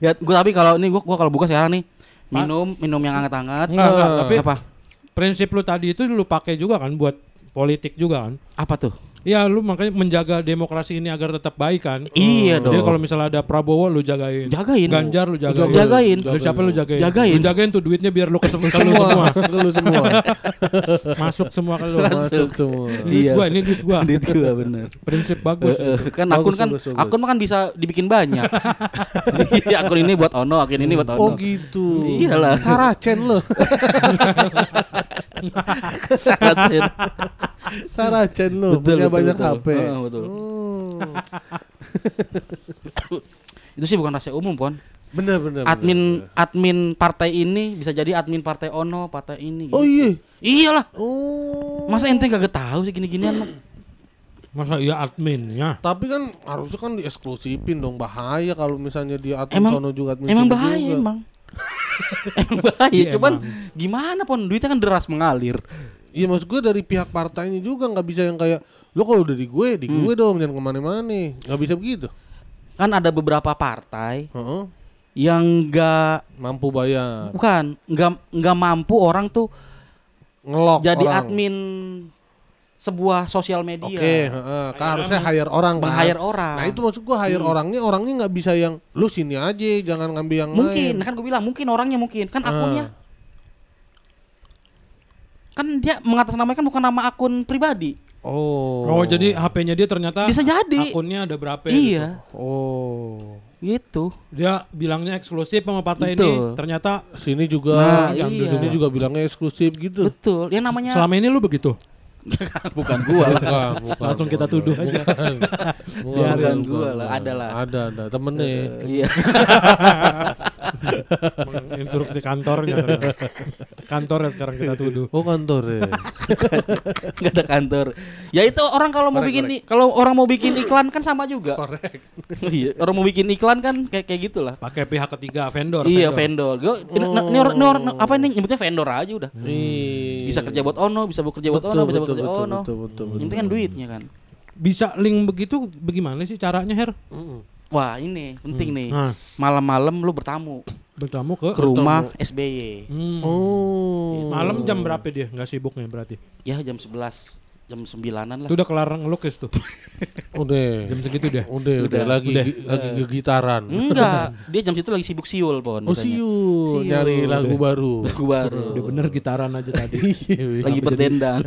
Speaker 1: ya gue tapi kalau ini gue gua kalau buka sekarang nih minum minum yang hangat-hangat
Speaker 3: Enggak, enggak,
Speaker 1: Eh,
Speaker 3: tapi-
Speaker 1: apa
Speaker 3: Prinsip lu tadi itu lu pakai juga kan buat politik juga kan?
Speaker 1: apa tuh
Speaker 3: Iya, lu makanya menjaga demokrasi ini agar tetap baik kan?
Speaker 1: Iya dong.
Speaker 3: Jadi kalau misalnya ada Prabowo lu jagain.
Speaker 1: Jagain.
Speaker 3: Ganjar lu jagain.
Speaker 1: Jagain.
Speaker 3: Lu siapa lu jagain?
Speaker 1: Jagain.
Speaker 3: Lu jagain tuh duitnya biar lu ke lu
Speaker 2: semua,
Speaker 3: semua.
Speaker 2: ke lu semua.
Speaker 3: Masuk semua ke lu.
Speaker 2: Masuk semua.
Speaker 3: Duit
Speaker 1: Iya.
Speaker 3: gua, ini duit gua.
Speaker 1: Duit gua bener
Speaker 3: Prinsip bagus.
Speaker 1: Eh, eh, kan
Speaker 2: Bagus,
Speaker 1: akun kan
Speaker 2: bagus, bagus.
Speaker 1: akun mah kan bisa dibikin banyak. Iya, akun ini buat Ono, akun ini buat
Speaker 2: Oh
Speaker 1: Ono.
Speaker 2: gitu.
Speaker 1: Iyalah.
Speaker 2: Saracen lo.
Speaker 1: Saracen.
Speaker 2: Saracen lo.
Speaker 1: Betul,
Speaker 2: Punya
Speaker 1: betul,
Speaker 2: banyak
Speaker 1: betul.
Speaker 2: HP.
Speaker 1: Heeh, betul.
Speaker 2: Oh.
Speaker 1: Itu sih bukan rahasia umum, Pon.
Speaker 2: Bener bener.
Speaker 1: Admin
Speaker 2: bener.
Speaker 1: admin partai ini bisa jadi admin partai Ono, partai ini.
Speaker 2: Oh
Speaker 1: gitu.
Speaker 2: iya.
Speaker 1: Iyalah.
Speaker 2: Oh.
Speaker 1: Masa ente kagak tahu sih gini-ginian mah?
Speaker 3: Masa iya admin ya?
Speaker 2: Tapi kan harusnya kan dieksklusifin dong bahaya kalau misalnya dia admin
Speaker 1: Emang-
Speaker 2: sono juga admin
Speaker 1: Emang bahaya
Speaker 2: juga.
Speaker 1: emang. Emang bahaya,
Speaker 3: Iya,
Speaker 1: cuman
Speaker 3: emang.
Speaker 1: gimana pon duitnya kan deras mengalir.
Speaker 2: Iya maksud gue dari pihak partainya juga nggak bisa yang kayak lo kalau udah di gue di
Speaker 1: Hmm.
Speaker 2: gue dong jangan ke mana-mana nggak bisa begitu.
Speaker 1: Kan ada beberapa partai
Speaker 2: Heeh.
Speaker 1: yang enggak
Speaker 2: Mampu bayar
Speaker 1: bukan enggak enggak mampu orang tuh
Speaker 2: ngelok
Speaker 1: jadi
Speaker 2: orang.
Speaker 1: admin sebuah sosial
Speaker 2: Oke,
Speaker 1: media.
Speaker 2: heeh. Kan harusnya hire orang kan.
Speaker 1: Meng-hire orang.
Speaker 2: Nah itu maksud gua hire orangnya, orangnya nggak bisa yang lu sini aja, jangan ngambil yang
Speaker 1: mungkin
Speaker 2: lain.
Speaker 1: kan gue bilang mungkin orangnya mungkin kan
Speaker 2: Ah.
Speaker 1: akunnya kan dia mengatasnamakan bukan nama akun pribadi
Speaker 2: Oh.
Speaker 3: Oh, jadi HP-nya dia ternyata
Speaker 1: Bisa jadi.
Speaker 3: akunnya ada berapa
Speaker 1: iya
Speaker 2: Oh.
Speaker 1: gitu
Speaker 3: Dia bilangnya eksklusif sama partai
Speaker 1: Betul.
Speaker 3: ini, ternyata
Speaker 2: Sini juga,
Speaker 1: Nah,
Speaker 2: yang di
Speaker 1: iya.
Speaker 2: sini juga bilangnya eksklusif gitu.
Speaker 1: betul yang namanya
Speaker 3: selama ini lu begitu.
Speaker 1: bukan gua lah
Speaker 2: Bukan, bukan,
Speaker 3: Langsung kita
Speaker 2: bukan,
Speaker 3: tuduh
Speaker 2: bukan.
Speaker 3: aja.
Speaker 2: Bukan, bukan,
Speaker 1: gua
Speaker 2: bukan.
Speaker 1: lah, ada lah.
Speaker 2: Ada, ada temennya.
Speaker 1: iya
Speaker 3: Instruksi kantornya. ternyata. Kantornya sekarang kita tuduh.
Speaker 2: Oh kantor ya.
Speaker 1: nggak ada kantor ya itu orang kalau mau bikin kalau orang mau bikin iklan kan sama juga
Speaker 2: Korek.
Speaker 1: iya orang mau bikin iklan kan kayak kayak gitulah
Speaker 3: Pakai pihak ketiga vendor.
Speaker 1: iya vendor Gua, ini, ini orang, ini orang- apa ini nyebutnya vendor aja udah
Speaker 2: Ih.
Speaker 1: bisa kerja buat ono bisa bekerja buat ono bisa
Speaker 2: betul,
Speaker 1: bekerja
Speaker 2: betul,
Speaker 1: ono
Speaker 2: betul, betul, betul,
Speaker 1: yang penting kan duitnya kan
Speaker 3: Bisa link begitu bagaimana sih caranya, Her?
Speaker 1: Wah ini penting nih
Speaker 3: Nah,
Speaker 1: malam-malam lu bertamu
Speaker 3: bertamu ke
Speaker 1: ke rumah SBY
Speaker 3: Hmm.
Speaker 2: Oh.
Speaker 3: Malam jam berapa dia? Nggak sibuknya berarti.
Speaker 1: ya jam 11 jam 9-an lah
Speaker 3: Itu udah kelar ngelukis tuh.
Speaker 2: Udah.
Speaker 3: Jam segitu dia.
Speaker 2: Udah, udah,
Speaker 1: Udah,
Speaker 2: lagi
Speaker 3: udah.
Speaker 2: gi- lagi gegitaran.
Speaker 1: enggak dia jam situ lagi sibuk siul pon
Speaker 2: Oh
Speaker 1: katanya.
Speaker 2: siu,
Speaker 1: Siul.
Speaker 2: nyari lagu baru.
Speaker 1: lagu baru
Speaker 3: Udah bener gitaran aja tadi.
Speaker 2: Iya,
Speaker 1: lagi berdendang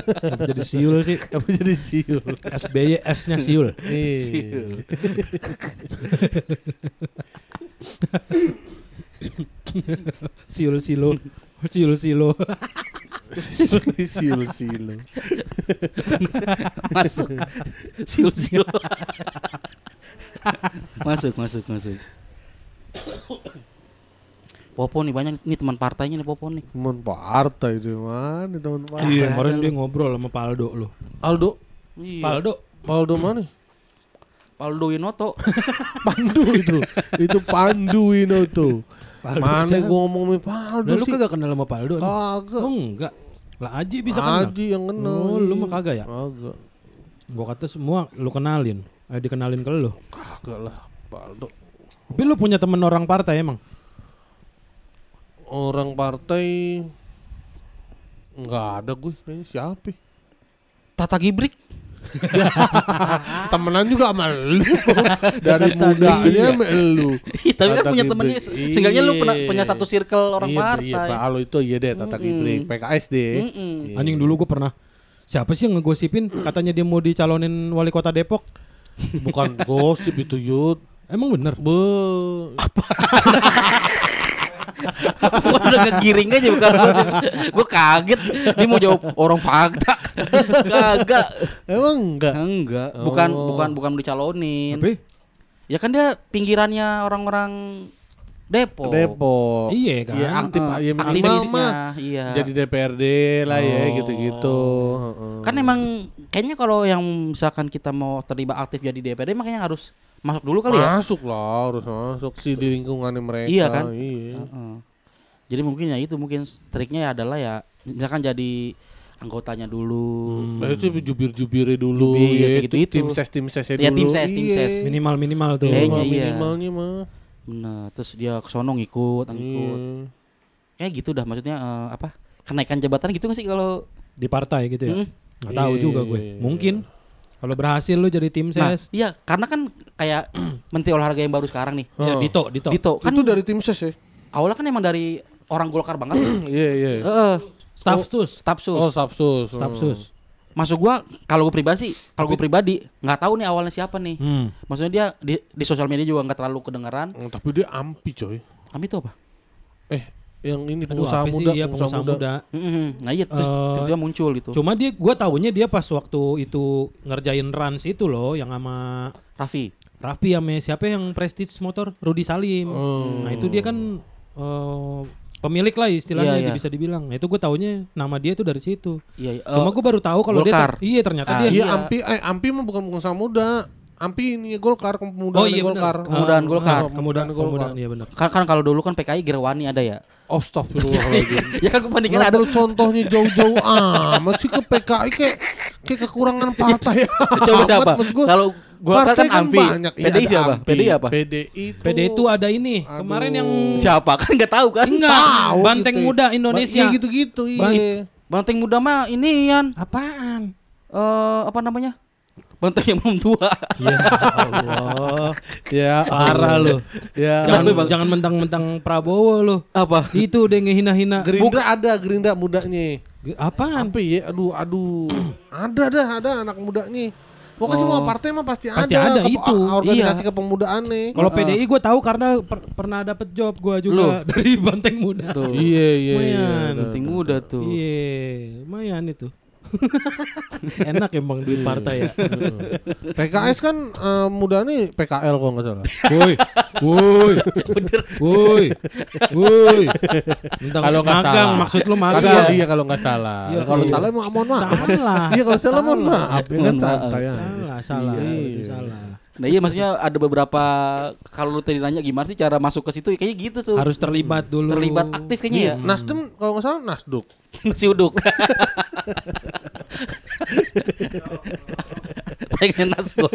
Speaker 3: jadi siul sih?
Speaker 2: Apa jadi siu?
Speaker 3: SBY S-nya siul.
Speaker 1: Siul.
Speaker 3: Siul silo. Siul silo.
Speaker 2: siul siul.
Speaker 1: masuk sil sil masuk masuk masuk Popo nih banyak nih teman partainya nih Popo nih
Speaker 2: Teman partai itu mana teman partai?
Speaker 3: Iya, kemarin dia ngobrol sama Paldo lo.
Speaker 2: Aldo,
Speaker 1: iya.
Speaker 3: Paldo.
Speaker 2: Aldo mana?
Speaker 1: Paldo Winoto
Speaker 2: Pandu itu, itu Pandu Winoto.
Speaker 3: Paldo
Speaker 2: Mana
Speaker 3: siapa?
Speaker 2: gua ngomongin Paldo
Speaker 3: lu
Speaker 2: sih?
Speaker 3: kagak kenal sama Paldo?
Speaker 2: Kagak.
Speaker 3: Oh enggak. Lah Aji bisa kenal.
Speaker 2: Aji yang kenal.
Speaker 3: Oh, lu mah kagak ya?
Speaker 2: Kagak.
Speaker 3: Gua kata semua lu kenalin. Eh dikenalin ke lu.
Speaker 2: Kagak lah, Paldo.
Speaker 3: Tapi lu punya temen orang partai emang?
Speaker 2: Orang partai Enggak ada gue, kayaknya siapa? ya?
Speaker 1: Tata Gibrik
Speaker 2: Temenan juga sama lu. Dari mudanya sama lu.
Speaker 1: Tapi kan punya temennya seenggaknya lu pernah
Speaker 2: Iya.
Speaker 1: punya satu circle orang
Speaker 2: iya,
Speaker 1: partai
Speaker 2: Iya, kalau itu iya deh Tata. Gibrik, PKS deh. Iya.
Speaker 3: Anjing dulu gua pernah Siapa sih yang ngegosipin katanya dia mau dicalonin wali kota Depok?
Speaker 2: Bukan gosip itu Yud.
Speaker 3: Emang bener?
Speaker 2: Be.
Speaker 1: Gua udah ngegiring aja bukan Gue kaget Dia mau jawab orang fakta Kagak
Speaker 2: Emang enggak?
Speaker 1: Enggak Bukan
Speaker 2: Oh.
Speaker 1: bukan bukan dicalonin
Speaker 3: Tapi
Speaker 1: Ya kan dia pinggirannya orang-orang Depok
Speaker 2: Depok.
Speaker 3: Iya kan?
Speaker 2: Iya, aktif
Speaker 1: Heeh,
Speaker 2: ya
Speaker 1: aktivisnya. Iya
Speaker 2: Jadi DPRD lah ya
Speaker 3: Oh.
Speaker 2: gitu-gitu. Heeh.
Speaker 1: Kan emang Kayaknya kalau yang misalkan kita mau terlibat aktif jadi DPRD Makanya harus masuk dulu kali ya
Speaker 2: masuk lah harus masuk sih di lingkungannya mereka.
Speaker 1: Iya kan?
Speaker 2: Iya.
Speaker 1: Heeh. Jadi mungkin ya itu mungkin triknya adalah ya misalkan jadi anggotanya dulu.
Speaker 2: Nah, itu jubir-jubirnya dulu
Speaker 1: Jubir,
Speaker 2: ya,
Speaker 1: kayak gitu-gitu.
Speaker 2: tim ses tim sesnya
Speaker 1: Ya,
Speaker 2: dulu.
Speaker 1: tim ses, tim
Speaker 2: Iya.
Speaker 1: ses.
Speaker 3: Minimal minimal tuh.
Speaker 1: Kayaknya
Speaker 2: Minimal-
Speaker 1: iya.
Speaker 2: Minimalnya mah.
Speaker 1: Benar. Terus dia kesono ngikut, ngikut.
Speaker 2: Iya.
Speaker 1: Kayak gitu dah maksudnya eh, apa? Kenaikan jabatan gitu nggak sih kalau
Speaker 3: Di partai gitu ya.
Speaker 1: Mm.
Speaker 3: Nggak tahu
Speaker 2: Iya,
Speaker 3: juga
Speaker 2: iya,
Speaker 3: gue.
Speaker 2: iya.
Speaker 3: Mungkin kalau berhasil lu jadi tim
Speaker 1: Nah,
Speaker 3: ses.
Speaker 1: iya karena kan kayak menteri olahraga yang baru sekarang nih.
Speaker 3: Ya,
Speaker 2: Oh.
Speaker 3: Dito, Dito.
Speaker 1: Dito kan
Speaker 2: itu dari tim ses ya?
Speaker 1: awalnya kan emang dari orang Golkar banget.
Speaker 2: Iya iya.
Speaker 1: Heeh.
Speaker 3: Staff sus.
Speaker 1: Staf sus.
Speaker 2: Oh, Sapsus.
Speaker 3: Staff sus.
Speaker 1: Masuk gua kalau gue pribadi, kalau gue pribadi nggak tahu nih awalnya siapa nih.
Speaker 3: Hmm.
Speaker 1: Maksudnya dia di, di sosial media juga nggak terlalu kedengeran.
Speaker 2: Hmm, tapi dia ampi coy.
Speaker 1: Kami itu apa?
Speaker 2: Eh, yang ini
Speaker 3: Aduh,
Speaker 2: pengusaha
Speaker 3: apa sih
Speaker 2: muda,
Speaker 3: dia pengusaha muda.
Speaker 1: Mm-mm. Nah iya terus
Speaker 3: Eh,
Speaker 1: tiba-tiba muncul gitu.
Speaker 3: Cuma dia gua tahunya dia pas waktu itu ngerjain runs itu loh yang sama
Speaker 1: Raffi.
Speaker 3: Raffi sama siapa yang Prestige Motor Rudi Salim.
Speaker 2: Oh.
Speaker 3: Nah, itu dia kan eh, pemilik lah istilahnya
Speaker 1: Iya, iya.
Speaker 3: bisa dibilang. Nah, itu gue taunya nama dia itu dari situ.
Speaker 1: Iya, iya.
Speaker 3: Cuma
Speaker 1: Oh,
Speaker 3: gue baru tahu kalau dia ter- iya ternyata
Speaker 1: Ah,
Speaker 3: dia
Speaker 2: Iya,
Speaker 1: Iya.
Speaker 2: ampi eh ampi mah bukan pengusaha muda. Ampi ini Golkar, pemuda
Speaker 3: Oh iya
Speaker 2: Golkar.
Speaker 1: Kemudahan
Speaker 3: Ah,
Speaker 1: Golkar.
Speaker 3: ah, Kemudahan kemudahan iya benar.
Speaker 1: kan, kan kalau dulu kan PKI Gerwani ada ya.
Speaker 2: Astagfirullahaladzim.
Speaker 1: ya kan
Speaker 2: Nggak
Speaker 1: ada
Speaker 2: contohnya jauh-jauh amat sih ke PKI kayak kayak kekurangan partai
Speaker 1: Coba
Speaker 2: amat,
Speaker 1: siapa?
Speaker 2: maksud gua.
Speaker 1: Kalau Golkar
Speaker 2: Partai
Speaker 1: kan Amfi.
Speaker 2: banyak. Iya,
Speaker 1: PDI
Speaker 2: ada
Speaker 1: siapa? PDI apa?
Speaker 2: PDI itu.
Speaker 3: PD itu ada ini
Speaker 2: Aduh.
Speaker 3: kemarin yang
Speaker 1: Siapa kan nggak tahu kan?
Speaker 3: enggak
Speaker 2: Tahu
Speaker 3: banteng
Speaker 2: gitu.
Speaker 3: muda Indonesia.
Speaker 2: Iya gitu-gitu, iya.
Speaker 1: Banteng muda mah ini Yan.
Speaker 3: Apaan?
Speaker 1: Eh apa namanya? Banteng yang belum tua.
Speaker 3: Ya Allah.
Speaker 2: Ya,
Speaker 3: Parah lu.
Speaker 2: Ya.
Speaker 3: Jangan
Speaker 1: Bang?
Speaker 3: jangan mentang-mentang Prabowo lu.
Speaker 1: apa?
Speaker 3: Itu udah ngehina-hina.
Speaker 2: Gerindra ada, Gerindra mudanya.
Speaker 3: Apaan?
Speaker 2: Apa ya? Aduh, aduh. ada dah, ada anak mudanya. Pokoknya
Speaker 1: Oh.
Speaker 2: semua partai mah pasti,
Speaker 3: Pasti
Speaker 2: ada.
Speaker 3: ada, itu.
Speaker 2: Organisasi
Speaker 1: Iya.
Speaker 2: kepemudaan nih.
Speaker 3: Kalau
Speaker 1: Heeh.
Speaker 3: PDI gue tahu karena per- pernah dapet job gue juga dari banteng muda.
Speaker 1: Tuh.
Speaker 2: Iya, iya, iya.
Speaker 3: Lumayan.
Speaker 2: ada.
Speaker 1: Banteng muda tuh.
Speaker 3: Iya, lumayan itu. Enak emang duit partai ya.
Speaker 2: PKS kan eh, muda nih PKL kok nggak salah.
Speaker 3: Woi, woi, woi, woi.
Speaker 2: Kalau nggak
Speaker 3: magang,
Speaker 2: salah.
Speaker 3: maksud lu
Speaker 2: Iya,
Speaker 3: magang.
Speaker 2: iya kalau nggak salah.
Speaker 3: Iya,
Speaker 2: kalau
Speaker 3: iya.
Speaker 2: salah mau mohon maaf.
Speaker 3: Salah.
Speaker 2: Iya kalau salah mohon maaf. Ya kan
Speaker 1: Mohon maaf.
Speaker 2: santai aja.
Speaker 3: Salah, salah,
Speaker 2: Iya.
Speaker 3: itu salah.
Speaker 1: Nah iya maksudnya ada beberapa kalau lu tadi nanya gimana sih cara masuk ke situ kayaknya gitu tuh.
Speaker 3: Harus terlibat dulu.
Speaker 1: terlibat aktif kayaknya ya.
Speaker 2: Nasdem kalau nggak salah Nasduk.
Speaker 1: Nasi uduk. Pengen nasgor.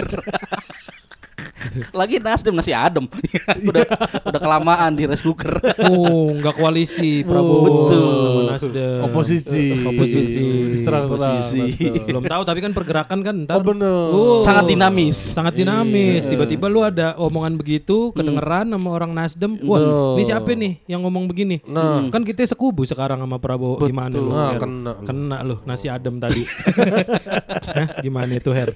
Speaker 1: Lagi Nasdem nasi adem. udah udah kelamaan di rice cooker.
Speaker 3: Oh, enggak koalisi Prabowo
Speaker 1: Betul.
Speaker 3: sama Nasdem.
Speaker 2: Oposisi.
Speaker 3: Oposisi.
Speaker 2: Serang-serang.
Speaker 1: Oposisi.
Speaker 2: betul.
Speaker 3: Belum tahu tapi kan pergerakan kan ntar
Speaker 2: Oh bener.
Speaker 3: Oh.
Speaker 1: Sangat dinamis.
Speaker 3: sangat dinamis. Tiba-tiba lu ada omongan begitu kedengeran sama orang Nasdem. Wah,
Speaker 2: Betul.
Speaker 3: ini siapa nih yang ngomong begini?
Speaker 2: Nah.
Speaker 3: Kan kita sekubu sekarang sama Prabowo. Gimana lu?
Speaker 2: Nah, kena lu.
Speaker 3: Kena lu nasi adem tadi. Hah, gimana itu Her?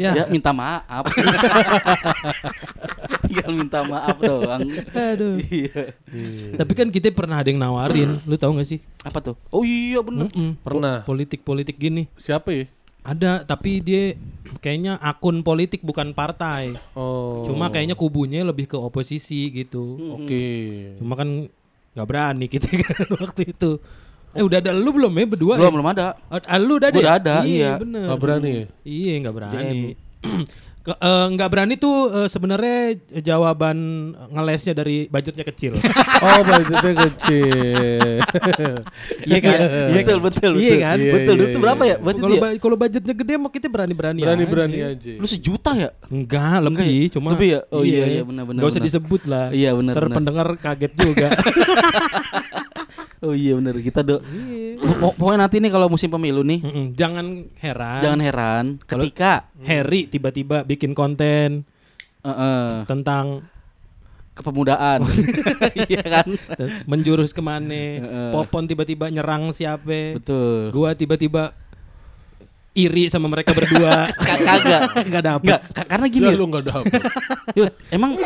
Speaker 1: ya.
Speaker 3: Ya.
Speaker 1: minta maaf. Tinggal minta maaf doang.
Speaker 3: Aduh.
Speaker 1: Iya.
Speaker 3: Tapi kan kita pernah ada yang nawarin, lu tahu gak sih?
Speaker 1: Apa tuh? Oh iya bener.
Speaker 3: Mm-mm,
Speaker 2: Pernah.
Speaker 3: po- Politik-politik gini.
Speaker 2: Siapa ya?
Speaker 3: Ada, tapi dia kayaknya akun politik bukan partai.
Speaker 2: Oh.
Speaker 3: Cuma kayaknya kubunya lebih ke oposisi gitu.
Speaker 2: Oke.
Speaker 3: Cuma kan nggak berani kita kan waktu itu. Eh udah ada lu belum ya berdua?
Speaker 1: Belum
Speaker 3: ya?
Speaker 1: belum ada.
Speaker 3: Ah, lu udah ada.
Speaker 1: udah
Speaker 3: ya?
Speaker 1: ada, iya.
Speaker 3: bener.
Speaker 2: Nggak berani ya?
Speaker 3: Iya nggak berani. Eh, nggak berani tuh eh, sebenarnya jawaban ngelesnya dari budgetnya kecil.
Speaker 2: Oh, budgetnya kecil.
Speaker 3: Iya kan?
Speaker 1: betul betul
Speaker 3: Iya
Speaker 1: betul.
Speaker 3: kan?
Speaker 2: Iya,
Speaker 1: betul.
Speaker 2: iya,
Speaker 1: Itu
Speaker 2: iya,
Speaker 1: berapa
Speaker 2: iya.
Speaker 1: ya?
Speaker 3: Kalau
Speaker 1: ya?
Speaker 3: ba- kalau budgetnya gede mah kita berani-berani
Speaker 2: Berani-berani
Speaker 3: aja.
Speaker 2: aja.
Speaker 1: Lu sejuta ya?
Speaker 3: Enggak, lebih cuma
Speaker 1: Lebih ya? Oh iya, iya, benar, benar,
Speaker 3: Gak usah disebut lah.
Speaker 1: Iya, benar, benar.
Speaker 3: pendengar kaget juga.
Speaker 1: Oh iya bener kita do.
Speaker 3: Iya.
Speaker 1: Pok- Pokoknya nanti nih kalau musim pemilu nih
Speaker 3: Mm-mm, Jangan heran.
Speaker 1: jangan heran
Speaker 3: Kalau-
Speaker 1: ketika
Speaker 3: Harry tiba-tiba bikin konten
Speaker 1: eh, eh,
Speaker 3: tentang
Speaker 1: kepemudaan, iya kan?
Speaker 3: menjurus ke mana.
Speaker 1: Heeh.
Speaker 3: Popon tiba-tiba nyerang siapa.
Speaker 1: Betul.
Speaker 3: Gua tiba-tiba iri sama mereka berdua.
Speaker 1: Ka- Kagak.
Speaker 3: Enggak dapet.
Speaker 1: Enggak, ka- karena gini. Yud.
Speaker 2: lu enggak dapet.
Speaker 1: Emang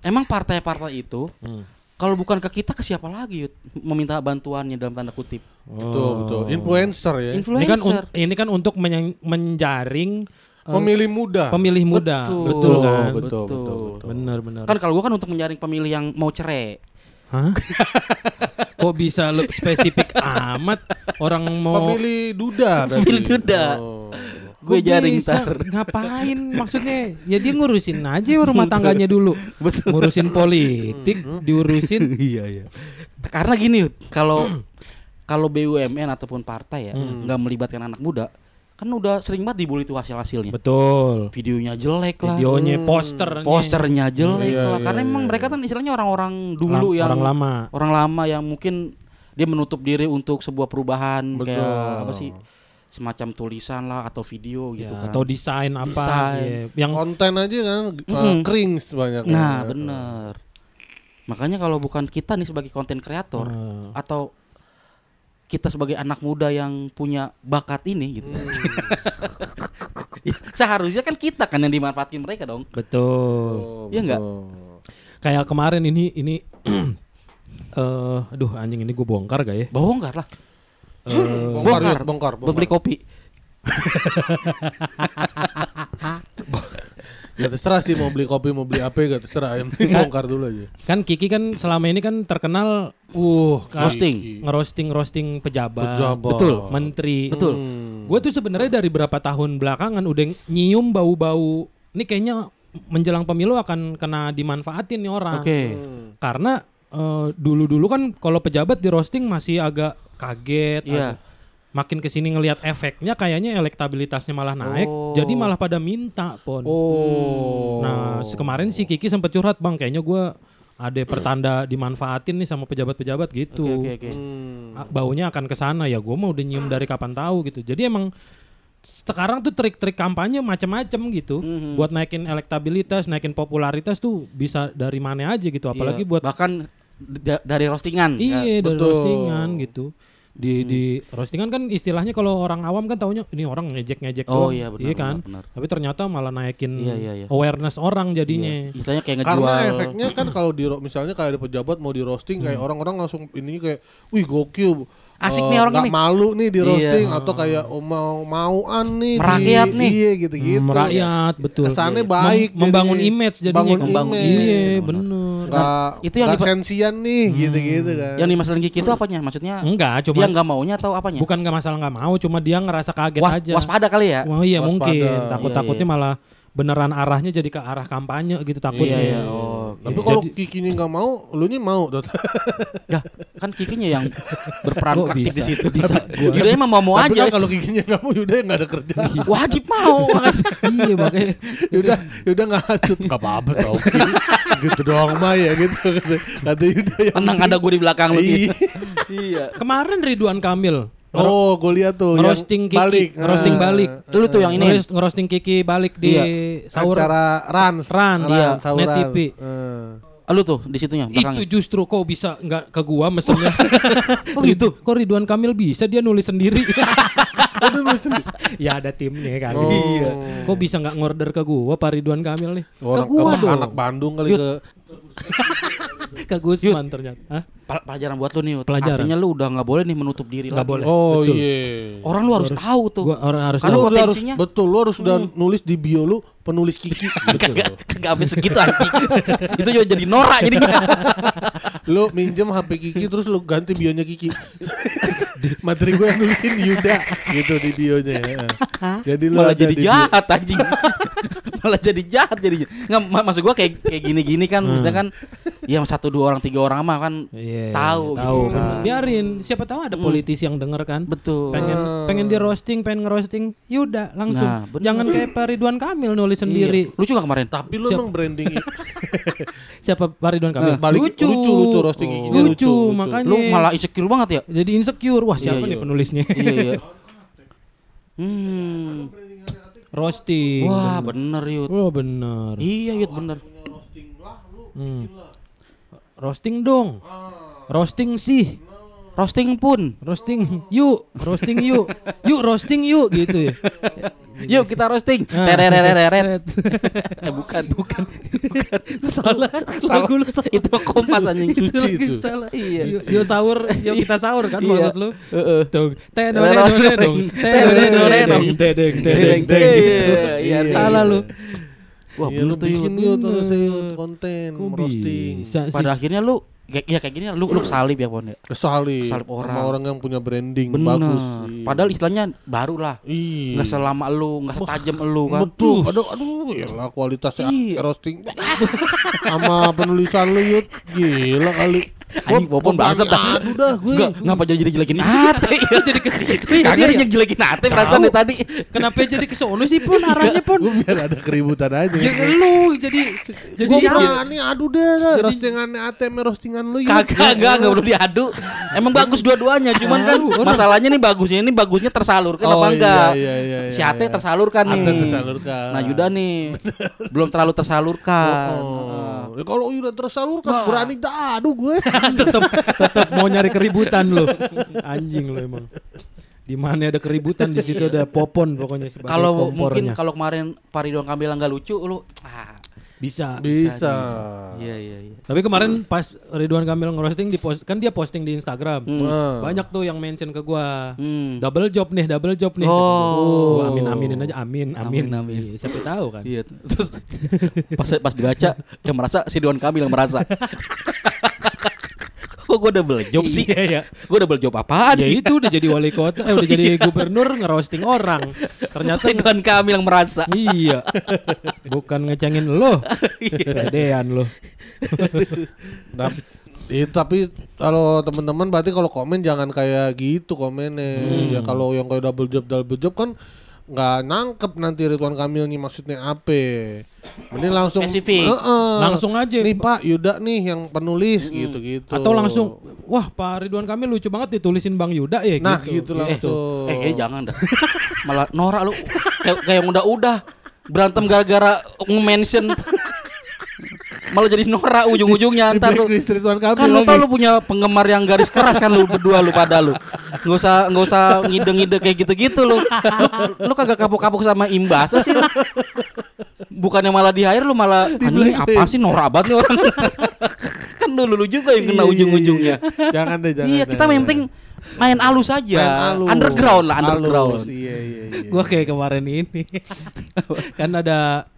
Speaker 1: emang partai-partai itu
Speaker 3: Hmm.
Speaker 1: Kalau bukan ke kita ke siapa lagi Yud meminta bantuannya dalam tanda kutip.
Speaker 2: Betul, betul. Influencer ya.
Speaker 1: Influencer.
Speaker 3: Ini kan un- ini kan untuk menya- menjaring eh,
Speaker 2: Pemilih muda.
Speaker 3: pemilih muda.
Speaker 1: Betul.
Speaker 3: Betul kan?
Speaker 2: Betul, betul, betul, betul.
Speaker 3: Benar, benar.
Speaker 1: Kan kalau gua kan untuk menyaring pemilih yang mau cerai.
Speaker 3: Hah? Kok bisa lu spesifik amat orang mau
Speaker 2: Pemilih duda.
Speaker 1: Pemilih duda.
Speaker 2: Oh.
Speaker 1: Gue jaring ntar.
Speaker 3: Ngapain maksudnya? Ya dia ngurusin aja rumah tangganya dulu.
Speaker 1: Betul.
Speaker 3: Ngurusin politik, diurusin.
Speaker 1: iya iya. Karena gini kalau kalau BUMN ataupun partai ya nggak melibatkan anak muda, kan udah sering banget dibully tuh hasil hasilnya.
Speaker 3: Betul.
Speaker 1: Videonya jelek lah.
Speaker 3: Videonya, posternya.
Speaker 1: posternya jelek
Speaker 2: Iya,
Speaker 1: lah
Speaker 2: iya,
Speaker 1: karena emang
Speaker 2: iya.
Speaker 1: mereka kan istilahnya orang-orang
Speaker 3: Lam-
Speaker 1: dulu yang
Speaker 3: orang lama.
Speaker 1: orang lama yang mungkin dia menutup diri untuk sebuah perubahan
Speaker 2: Betul.
Speaker 1: kayak apa sih semacam tulisan lah atau video
Speaker 3: Ya,
Speaker 1: gitu kan
Speaker 3: atau desain apa
Speaker 1: Desain.
Speaker 3: ya. yang
Speaker 2: Konten aja kan uh,
Speaker 1: Mm-mm.
Speaker 2: cringe banyak.
Speaker 1: nah bener makanya kalau bukan kita nih sebagai konten kreator
Speaker 3: Eh,
Speaker 1: atau kita sebagai anak muda yang punya bakat ini gitu Ya, seharusnya kan kita kan yang dimanfaatkan mereka dong
Speaker 3: betul.
Speaker 1: Iya nggak?
Speaker 3: Kayak kemarin ini ini eh aduh anjing ini gue bongkar gak ya?
Speaker 1: bongkar lah
Speaker 3: Eh,
Speaker 2: Bongkar,
Speaker 1: bongkar
Speaker 2: bongkar,
Speaker 1: beli kopi
Speaker 2: Ya terserah sih mau beli kopi mau beli apa gak terserah. Yang penting bongkar dulu aja.
Speaker 3: kan Kiki kan selama ini kan terkenal
Speaker 2: Uh,
Speaker 1: Roasting.
Speaker 3: ngerosting roasting pejabat,
Speaker 2: Pejabat.
Speaker 1: Betul.
Speaker 3: menteri.
Speaker 1: betul
Speaker 2: Hmm.
Speaker 3: Gue tuh sebenarnya dari berapa tahun belakangan udah nyium bau-bau. Ini kayaknya menjelang pemilu akan kena dimanfaatin nih orang.
Speaker 1: oke
Speaker 3: Karena eh, dulu-dulu kan kalau pejabat di roasting masih agak kaget.
Speaker 1: Iya.
Speaker 3: agak- Makin ke sini ngelihat efeknya kayaknya elektabilitasnya malah naik.
Speaker 1: Oh.
Speaker 3: Jadi malah pada minta pon.
Speaker 2: Oh.
Speaker 3: Nah kemarin si Kiki sempat curhat bang. Kayaknya gue ada pertanda dimanfaatin nih sama pejabat-pejabat gitu.
Speaker 1: oke oke oke
Speaker 2: Hmm.
Speaker 3: Baunya akan ke sana ya gue mau udah nyium dari kapan tahu gitu jadi emang sekarang tuh trik-trik kampanye macam-macam gitu
Speaker 1: Mhm.
Speaker 3: buat naikin elektabilitas naikin popularitas tuh bisa dari mana aja gitu apalagi
Speaker 1: Iya,
Speaker 3: buat
Speaker 1: bahkan da- dari roastingan
Speaker 3: iya dari
Speaker 2: betul.
Speaker 3: roastingan gitu di di roastingan kan istilahnya kalau orang awam kan taunya ini orang ngejek-ngejek
Speaker 1: Oh iya, benar,
Speaker 3: kan
Speaker 1: benar, benar.
Speaker 3: tapi ternyata malah naikin
Speaker 1: Iya, iya, iya.
Speaker 3: awareness orang jadinya
Speaker 1: istilahnya kayak
Speaker 2: Karena
Speaker 1: ngejual
Speaker 2: efeknya kan kalau di misalnya kayak ada pejabat mau di roasting kayak
Speaker 3: Hmm.
Speaker 2: orang-orang langsung ini kayak wih gokil.
Speaker 1: Asik
Speaker 2: Eh,
Speaker 1: nih orang
Speaker 2: nggak
Speaker 1: ini.
Speaker 2: malu nih di
Speaker 1: Iya.
Speaker 2: roasting atau kayak oh, mau mauan nih
Speaker 1: Merakyat
Speaker 2: di,
Speaker 1: nih.
Speaker 2: Iya gitu-gitu.
Speaker 3: Hmm, merakyat betul
Speaker 2: Kesannya
Speaker 3: Mem-
Speaker 2: baik
Speaker 3: membangun
Speaker 2: jadinya.
Speaker 3: image jadinya
Speaker 2: Bangun
Speaker 1: Membangun
Speaker 2: image.
Speaker 3: iya
Speaker 1: Benar.
Speaker 3: bener
Speaker 2: Nggak,
Speaker 1: itu yang
Speaker 2: sensian nih gitu-gitu kan.
Speaker 1: yang dimasalahin Kiki itu apanya maksudnya
Speaker 3: enggak
Speaker 1: dia
Speaker 3: cuma
Speaker 1: nggak maunya atau apanya
Speaker 3: Bukan nggak masalah nggak mau, cuma dia ngerasa kaget
Speaker 1: Was-
Speaker 3: aja.
Speaker 1: waspada kali ya
Speaker 3: Wah, iya
Speaker 2: Waspada.
Speaker 3: mungkin.
Speaker 2: Iya,
Speaker 3: Takut-takutnya
Speaker 1: iya.
Speaker 3: malah beneran arahnya jadi ke arah kampanye gitu takutnya.
Speaker 1: iya iya oh
Speaker 2: Tapi
Speaker 1: oke.
Speaker 2: kalau kikinya nggak mau, lu nya mau. Dot.
Speaker 1: ya kan Kikinya yang berperan
Speaker 3: Kok
Speaker 1: aktif di situ
Speaker 3: Bisa gua.
Speaker 1: Yuda emang mau mau
Speaker 2: Tapi
Speaker 1: aja
Speaker 2: kan kalau kikinya nggak mau, Yuda nggak ada kerja.
Speaker 1: wajib mau
Speaker 3: iya makanya
Speaker 2: Yuda, Yuda nggak hasut. Nggak apa-apa tau. Ki. Segitu doang mah ya gitu. Kata, Yuda yang
Speaker 1: tenang ada gue di belakang lu
Speaker 2: Iya.
Speaker 1: gitu iya
Speaker 3: kemarin Ridwan Kamil
Speaker 2: Oh, gue lihat tuh.
Speaker 3: ngerosting Kiki,
Speaker 2: balik.
Speaker 3: ngerosting
Speaker 2: Ah.
Speaker 3: balik.
Speaker 1: lu tuh yang ini
Speaker 3: ngerosting Kiki balik di
Speaker 1: Iya.
Speaker 3: sahur.
Speaker 2: Acara Rans.
Speaker 3: Rans, iya,
Speaker 2: sahur
Speaker 3: Net. TV.
Speaker 2: Eh.
Speaker 1: lu tuh di situnya
Speaker 3: Itu justru kok bisa nggak ke gua mesennya. oh gitu. Kok Ridwan Kamil bisa dia nulis sendiri.
Speaker 2: Sendiri.
Speaker 3: ya ada timnya kan.
Speaker 2: Oh.
Speaker 3: Iya. Kok bisa nggak ngorder ke gua Pak Ridwan Kamil nih?
Speaker 2: Orang
Speaker 3: ke gua dong.
Speaker 2: anak Bandung kali
Speaker 1: Yud.
Speaker 2: ke
Speaker 3: Ke Gusman ternyata. Hah?
Speaker 1: Pel- pelajaran buat lu nih. Yud.
Speaker 3: Pelajaran.
Speaker 1: Artinya lu udah nggak boleh nih menutup diri
Speaker 3: Nggak
Speaker 1: lagi.
Speaker 3: boleh.
Speaker 2: Oh
Speaker 3: Betul.
Speaker 2: iya.
Speaker 1: Orang lu harus tahu tuh.
Speaker 3: Gua orang harus
Speaker 1: Karena
Speaker 3: tahu.
Speaker 2: harus betul lu harus udah nulis di bio lu penulis Kiki.
Speaker 1: Kagak kagak sampai segitu anjing. Itu juga jadi norak jadinya.
Speaker 2: lu minjem HP Kiki terus lu ganti bionya Kiki. Materi gue yang nulisin Yuda gitu di bionya. ya. Jadi lu
Speaker 1: Malah jadi jahat anjing. Malah jadi jahat jadinya. Nggak ma- maksud gua kayak kayak gini-gini kan maksudnya kan ya satu dua orang tiga orang mah kan
Speaker 3: Iya,
Speaker 1: tahu
Speaker 3: tahu.
Speaker 1: gitu kan.
Speaker 3: Biarin, siapa tahu ada politisi yang denger kan.
Speaker 1: Betul.
Speaker 3: Pengen pengen di roasting, pengen ngerosting, yaudah langsung.
Speaker 1: Nah, bener.
Speaker 3: Jangan kayak Pak Ridwan Kamil nulis sendiri.
Speaker 1: Iya. Lucu gak kemarin?
Speaker 2: Tapi lu emang branding
Speaker 3: Siapa Pak Ridwan Kamil?
Speaker 2: Eh, balik- lucu, lucu, roasting
Speaker 3: lucu,
Speaker 2: giginya lucu, lucu.
Speaker 3: makanya.
Speaker 1: Lu malah insecure banget ya?
Speaker 3: jadi insecure. Wah, siapa
Speaker 1: Iya,
Speaker 3: nih
Speaker 1: iya.
Speaker 3: penulisnya?
Speaker 1: iya iya. Hmm.
Speaker 3: Roasting.
Speaker 1: Wah bener Yud.
Speaker 3: Oh, bener.
Speaker 1: Iya Yud bener.
Speaker 3: Hmm. Roasting dong. Roasting sih.
Speaker 1: Roasting pun.
Speaker 3: Roasting yuk, roasting yuk. Yuk roasting yuk gitu ya.
Speaker 1: Yuk kita roasting.
Speaker 3: Ah.
Speaker 1: Tererereret. Eh bukan bukan.
Speaker 3: salah.
Speaker 1: Salah.
Speaker 3: Lagu lu salah.
Speaker 1: Itu kompas anjing.
Speaker 3: Itu
Speaker 2: Cuci itu.
Speaker 3: salah.
Speaker 1: Iya.
Speaker 3: Yuk, yuk sahur, yuk kita sahur kan
Speaker 1: Iya.
Speaker 3: maksud lu.
Speaker 1: Heeh.
Speaker 3: Tuh, tedeng
Speaker 1: Tedeng,
Speaker 3: tedeng
Speaker 1: tedeng,
Speaker 3: tedeng
Speaker 1: Iya, iya,
Speaker 3: Salah lu.
Speaker 1: Wah
Speaker 2: Iya,
Speaker 1: bener tuh Yud.
Speaker 2: bikin yuk terus yuk konten roasting.
Speaker 1: Pada akhirnya lu ya kayak gini lu lu salib ya Pon ya.
Speaker 2: Kesalip,
Speaker 1: Kesalip orang.
Speaker 2: sama orang yang punya branding
Speaker 1: Bener.
Speaker 2: bagus. Iya.
Speaker 1: Padahal istilahnya baru lah.
Speaker 2: Iya.
Speaker 1: Nggak selama lu, nggak setajam lu kan.
Speaker 2: Betul. Aduh, aduh, ya kualitasnya
Speaker 1: Iya.
Speaker 2: roasting sama penulisan lu yut gila kali.
Speaker 1: Anjing
Speaker 2: gua
Speaker 1: bangsat dah.
Speaker 2: Adu dah gue.
Speaker 1: Enggak, ngapa jadi jadi jelekin ate? Ya jadi ke situ. Kagak
Speaker 3: Iya,
Speaker 1: dia jelekin ate perasaan tadi.
Speaker 3: Kenapa jadi ke sono sih pun arahnya pun?
Speaker 2: Gue biar ada keributan aja.
Speaker 3: Ya lu jadi jadi
Speaker 2: Gue
Speaker 3: yang-
Speaker 2: berani adu deh. Roastingan ATM roastingan lu yut.
Speaker 1: Kagak, enggak, enggak perlu diadu. Emang bagus dua-duanya, cuman kan masalahnya nih bagusnya ini bagusnya tersalurkan
Speaker 2: Oh,
Speaker 1: apa
Speaker 2: iya,
Speaker 1: enggak?
Speaker 2: iya, iya,
Speaker 1: si
Speaker 2: iya,
Speaker 1: ate
Speaker 2: iya.
Speaker 1: tersalurkan nih.
Speaker 2: Ate tersalurkan.
Speaker 1: Nah, Yuda nih belum terlalu tersalurkan.
Speaker 2: Oh, ya kalau udah tersalurkan berani dah adu gue.
Speaker 3: tetap tetap mau nyari keributan lu. Anjing lu emang. Di mana ada keributan di situ ada popon pokoknya sebagai
Speaker 1: Kalau mungkin kalau kemarin Pak Ridwan Kamil nggak lucu, lu ah,
Speaker 3: bisa.
Speaker 2: Bisa.
Speaker 1: iya iya iya.
Speaker 3: Tapi kemarin pas Ridwan Kamil ngerosting di post, kan dia posting di Instagram.
Speaker 2: Hmm.
Speaker 3: Banyak tuh yang mention ke gua.
Speaker 1: Hmm.
Speaker 3: Double job nih, double job nih.
Speaker 1: Oh.
Speaker 3: Gua amin aminin aja, amin, amin.
Speaker 1: Amin, amin.
Speaker 3: Iya, siapa tahu kan.
Speaker 1: Iya. Terus pas pas dibaca yang merasa si Ridwan Kamil yang merasa. Kok gue double job sih?
Speaker 3: Iya, iya.
Speaker 1: Gue double job apaan?
Speaker 3: Ya itu udah jadi wali kota, eh udah jadi gubernur ngerosting orang. Ternyata
Speaker 1: Ridwan Kamil yang merasa.
Speaker 3: iya. Bukan ngecengin lo.
Speaker 1: Iya.
Speaker 3: Pedean lo.
Speaker 2: Tapi, itu tapi kalau teman-teman berarti kalau komen jangan kayak gitu komennya. Ya kalau yang kayak double job double job kan nggak nangkep nanti Ridwan Kamil nih maksudnya apa. Mending langsung
Speaker 1: Spesifik.
Speaker 2: Heeh.
Speaker 3: Langsung aja.
Speaker 2: Nih Pak Yuda nih yang penulis gitu-gitu.
Speaker 3: Atau langsung wah Pak Ridwan Kamil lucu banget ditulisin Bang Yuda ya
Speaker 2: Nah
Speaker 3: gitu.
Speaker 2: gitu,
Speaker 1: Eh,
Speaker 2: langsung.
Speaker 1: eh, eh, jangan dah. Malah Nora lu kayak kayak yang udah-udah berantem gara-gara nge-mention malah jadi Nora ujung-ujungnya
Speaker 2: Di
Speaker 1: ntar lu kan lu tau lu punya penggemar yang garis keras kan lu berdua lu pada lu nggak usah nggak usah ngide-ngide kayak gitu-gitu lu. lu lu kagak kapok-kapok sama imbasa sih lu. bukannya malah di air lu malah anjing ini apa sih Nora banget nih orang kan lu lu juga yang kena
Speaker 2: Iya,
Speaker 1: ujung-ujungnya
Speaker 2: iya. Jangan deh jangan.
Speaker 1: iya kita yang penting main alus aja
Speaker 2: Main halus.
Speaker 1: underground lah underground
Speaker 2: Iya iya iya.
Speaker 3: Gua kayak kemarin ini. kan ada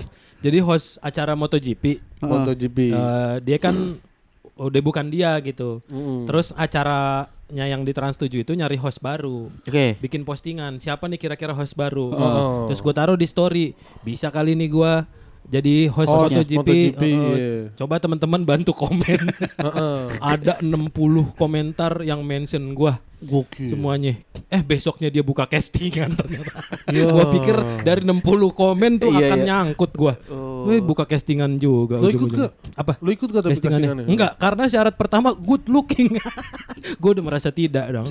Speaker 3: jadi host acara MotoGP.
Speaker 2: MotoGP.
Speaker 3: Eh, dia kan udah bukan dia gitu.
Speaker 2: Mm.
Speaker 3: Terus acaranya yang di Trans 7 itu nyari host baru.
Speaker 1: oke
Speaker 3: Bikin postingan, siapa nih kira-kira host baru.
Speaker 2: Oh.
Speaker 3: Terus gue taruh di story, bisa kali nih gua jadi host
Speaker 2: Host
Speaker 3: MotoGP.
Speaker 2: MotoGP,
Speaker 3: Eh,
Speaker 2: iya.
Speaker 3: Coba teman-teman bantu komen. Ada 60 komentar yang mention gua
Speaker 2: Gokil.
Speaker 3: semuanya. Eh besoknya dia buka castingan ternyata.
Speaker 2: Ya.
Speaker 3: gua pikir dari 60 komen tuh
Speaker 1: Iya,
Speaker 3: akan
Speaker 1: iya.
Speaker 3: nyangkut gua.
Speaker 1: Oh.
Speaker 3: Wih, buka castingan juga
Speaker 2: Lo ikut
Speaker 3: ujung-ujungnya. Apa?
Speaker 2: Lu ikut gak tapi
Speaker 3: castingannya? Enggak, karena syarat pertama good looking. gua udah merasa tidak dong.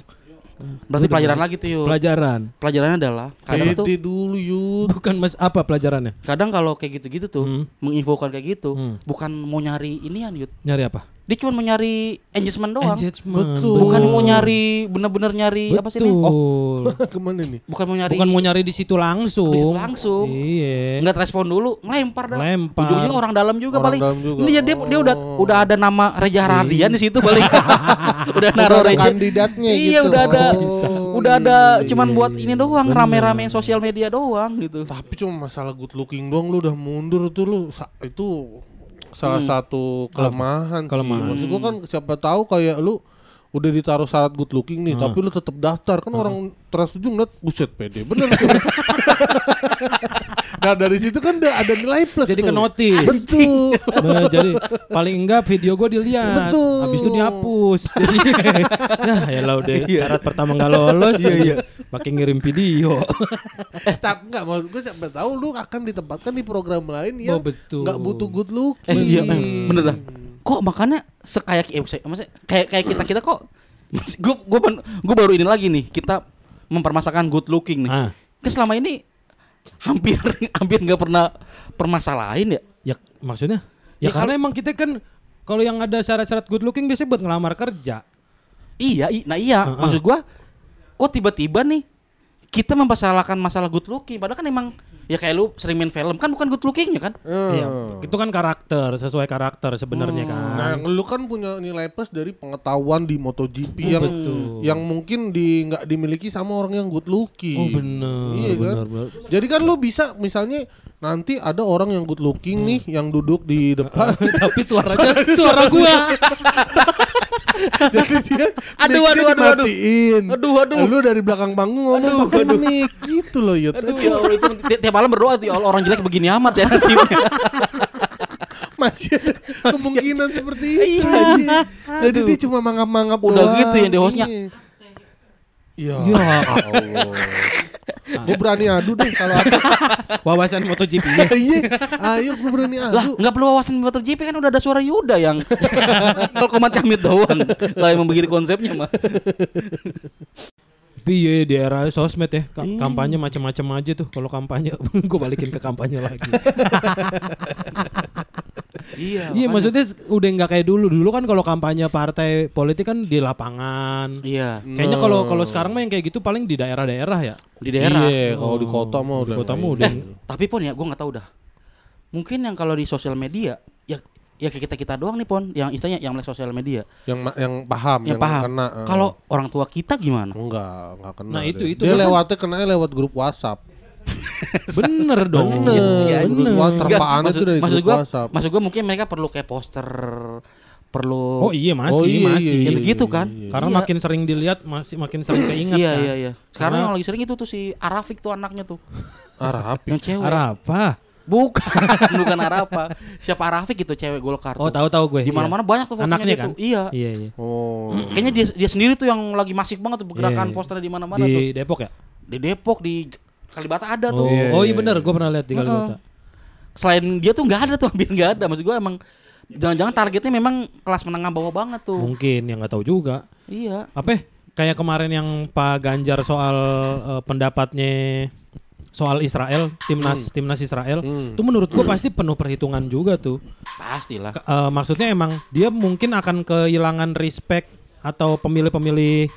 Speaker 1: Berarti pelajaran lagi tuh yuk
Speaker 3: Pelajaran.
Speaker 1: pelajarannya adalah kadang tuh
Speaker 2: Pede dulu yud.
Speaker 3: Bukan mas apa pelajarannya?
Speaker 1: kadang kalau kayak gitu-gitu tuh
Speaker 3: Hmm.
Speaker 1: menginfokan kayak gitu
Speaker 3: Hmm.
Speaker 1: bukan mau nyari inian yud
Speaker 3: Nyari apa?
Speaker 1: Dia cuma mau nyari engagement doang.
Speaker 3: Engagement.
Speaker 2: Betul.
Speaker 1: Bukan mau nyari bener-bener nyari apa sih ini?
Speaker 3: Betul.
Speaker 2: Ke mana nih?
Speaker 1: Bukan mau nyari
Speaker 3: Bukan mau nyari di situ langsung.
Speaker 1: Di situ langsung.
Speaker 3: Iya.
Speaker 1: nggak respon dulu, ngelempar dah.
Speaker 3: Lempar.
Speaker 1: Ujungnya orang dalam juga
Speaker 2: Orang
Speaker 1: paling.
Speaker 2: dalam juga.
Speaker 1: Ini ya dia dia udah
Speaker 2: Oh.
Speaker 1: udah ada nama Reza Radian di situ paling. udah naruh
Speaker 2: Udah ada
Speaker 1: Reza.
Speaker 2: kandidatnya
Speaker 1: Iya,
Speaker 2: gitu.
Speaker 1: udah ada.
Speaker 2: Oh,
Speaker 1: udah ada
Speaker 2: iya,
Speaker 1: cuman
Speaker 2: iya,
Speaker 1: buat
Speaker 2: iya.
Speaker 1: ini doang,
Speaker 3: Bener.
Speaker 1: rame-ramein sosial media doang gitu.
Speaker 2: Tapi cuma masalah good looking doang lu udah mundur tuh lu itu salah
Speaker 1: Hmm.
Speaker 2: satu kelemahan,
Speaker 3: Kelemahan.
Speaker 2: sih. Maksud gua kan siapa tahu kayak lu udah ditaruh syarat good looking nih, tapi lu tetap daftar kan orang tersetuju ngeliat buset pede bener. nah dari situ kan udah ada nilai plus
Speaker 3: Jadi
Speaker 2: tuh.
Speaker 3: ke notice.
Speaker 2: Betul.
Speaker 3: Nah, jadi paling enggak video gue dilihat.
Speaker 2: Betul.
Speaker 3: Habis itu dihapus. Jadi nah, ya lah udah syarat pertama enggak lolos. Iya iya. Pakai ngirim video.
Speaker 2: eh, cap enggak maksud gue siapa tahu lu akan ditempatkan di program lain yang
Speaker 3: Oh, betul.
Speaker 2: nggak butuh good looking.
Speaker 1: Eh iya, eh, bener dah. Kok makanya sekayak eh, maksudnya kayak kayak kita kita kok gue gue baru ini lagi nih kita mempermasalahkan good looking nih.
Speaker 3: Ah.
Speaker 1: Kan selama ini hampir hampir nggak pernah permasalahin ya.
Speaker 3: Ya maksudnya? Ya,
Speaker 1: Ya,
Speaker 3: karena emang kita kan kalau yang ada syarat-syarat good looking biasanya buat ngelamar kerja.
Speaker 1: Iya, i- nah iya,
Speaker 3: Heeh.
Speaker 1: maksud gua kok tiba-tiba nih kita mempersalahkan masalah good looking padahal kan emang ya kayak lu sering main film kan bukan good lookingnya kan?
Speaker 2: Hmm.
Speaker 3: Iya, itu kan karakter, sesuai karakter sebenarnya
Speaker 2: Nah,
Speaker 3: kan.
Speaker 2: lu kan punya nilai plus dari pengetahuan di MotoGP yang
Speaker 3: Betul.
Speaker 2: yang mungkin di nggak dimiliki sama orang yang good looking.
Speaker 3: Oh bener,
Speaker 2: Iya kan?
Speaker 3: bener, bener.
Speaker 2: Jadi kan lu bisa misalnya nanti ada orang yang good looking nih yang duduk di depan.
Speaker 3: Tapi suaranya suara gua.
Speaker 2: Jadi dia
Speaker 1: Aduh, aduh, aduh, aduh.
Speaker 2: dimatiin.
Speaker 1: Aduh, aduh.
Speaker 2: Lu dari belakang panggung ngomong pakai mic gitu loh, Yud.
Speaker 1: Aduh ya Allah itu ti- tiap malam berdoa tuh ya Allah orang jelek begini amat ya nasibnya.
Speaker 2: Masih ada kemungkinan seperti itu.
Speaker 1: Iya.
Speaker 2: Jadi dia cuma mangap-mangap
Speaker 1: Udah gitu yang di hostnya.
Speaker 2: Iya.
Speaker 3: Ya
Speaker 2: Allah. Gue berani adu deh kalau ada.
Speaker 3: Wawasan MotoGP
Speaker 2: Iya, ayo gue berani
Speaker 1: lah
Speaker 2: adu.
Speaker 1: nggak perlu wawasan MotoGP kan udah ada suara Yuda yang kalau komat Hamid doang lah yang begini konsepnya mah.
Speaker 3: Tapi iya di era sosmed ya ka-
Speaker 2: Iya.
Speaker 3: kampanye macam-macam aja tuh. Kalau kampanye gue balikin ke kampanye lagi.
Speaker 1: Iya.
Speaker 3: Iya maksudnya udah nggak kayak dulu. Dulu kan kalau kampanye partai politik kan di lapangan.
Speaker 1: Iya
Speaker 3: Kayaknya kalau kalau sekarang mah yang kayak gitu paling di daerah-daerah ya.
Speaker 1: di daerah.
Speaker 2: Iya, kalau di kota mah
Speaker 3: Di kota mah udah.
Speaker 1: Tapi pon ya gue nggak tahu dah. Mungkin yang kalau di sosial media ya ya kayak kita kita doang nih pon yang istilahnya yang melek sosial media
Speaker 2: yang yang paham,
Speaker 1: yang, paham.
Speaker 2: kena. eh.
Speaker 1: Kalau orang tua kita gimana?
Speaker 2: enggak, enggak kena.
Speaker 3: Nah, itu-
Speaker 2: deh.
Speaker 3: itu
Speaker 2: dia lewatnya kena lewat grup WhatsApp.
Speaker 3: Bener dong.
Speaker 2: Bener,
Speaker 1: sih,
Speaker 3: Bener.
Speaker 1: Enggak,
Speaker 2: terpaannya
Speaker 1: maksud,
Speaker 2: itu dari
Speaker 1: maksud gua,
Speaker 2: WhatsApp.
Speaker 1: maksud gua mungkin mereka perlu kayak poster, perlu
Speaker 3: Oh iya masih
Speaker 2: Oh, iya,
Speaker 3: masih.
Speaker 2: iya,
Speaker 1: gitu gitu kan?
Speaker 3: Karena
Speaker 1: Iya.
Speaker 3: makin sering dilihat masih makin sering keinget
Speaker 1: iya
Speaker 3: kan.
Speaker 1: iya iya. Sekarang
Speaker 3: Karena-
Speaker 1: yang lagi sering itu tuh si Arafik tuh anaknya tuh,
Speaker 2: Arab.
Speaker 1: yang cewek.
Speaker 3: Arah apa?
Speaker 1: Bukan, bukan Arapa. Siapa Arafik itu cewek Golkar.
Speaker 3: Oh tahu tahu gue.
Speaker 1: Di mana-mana banyak tuh
Speaker 3: Iya.
Speaker 1: fotonya
Speaker 3: Anaknya
Speaker 1: gitu.
Speaker 3: kan?
Speaker 1: Iya.
Speaker 3: Iya iya.
Speaker 2: Oh.
Speaker 1: Kayaknya dia dia sendiri tuh yang lagi masif banget tuh pergerakan
Speaker 3: Iya.
Speaker 1: posternya di mana-mana tuh.
Speaker 3: Di Depok ya?
Speaker 1: Di Depok, di Kalibata ada
Speaker 3: Oh,
Speaker 1: tuh.
Speaker 2: Iya,
Speaker 3: oh
Speaker 2: iya,
Speaker 3: iya benar,
Speaker 2: iya.
Speaker 3: gue pernah lihat di. Kalibata.
Speaker 1: Selain dia tuh nggak ada tuh hampir nggak ada. Maksud gua emang jangan-jangan targetnya memang kelas menengah bawah banget tuh.
Speaker 3: Mungkin yang nggak tahu juga.
Speaker 1: Iya.
Speaker 3: Apa? ya? Kayak kemarin yang Pak Ganjar soal eh, pendapatnya soal Israel, timnas timnas Israel,
Speaker 2: Hmm.
Speaker 3: itu menurut gua pasti penuh perhitungan juga tuh.
Speaker 1: Pastilah.
Speaker 3: Ke- eh, maksudnya emang dia mungkin akan kehilangan respect atau pemilih-pemilih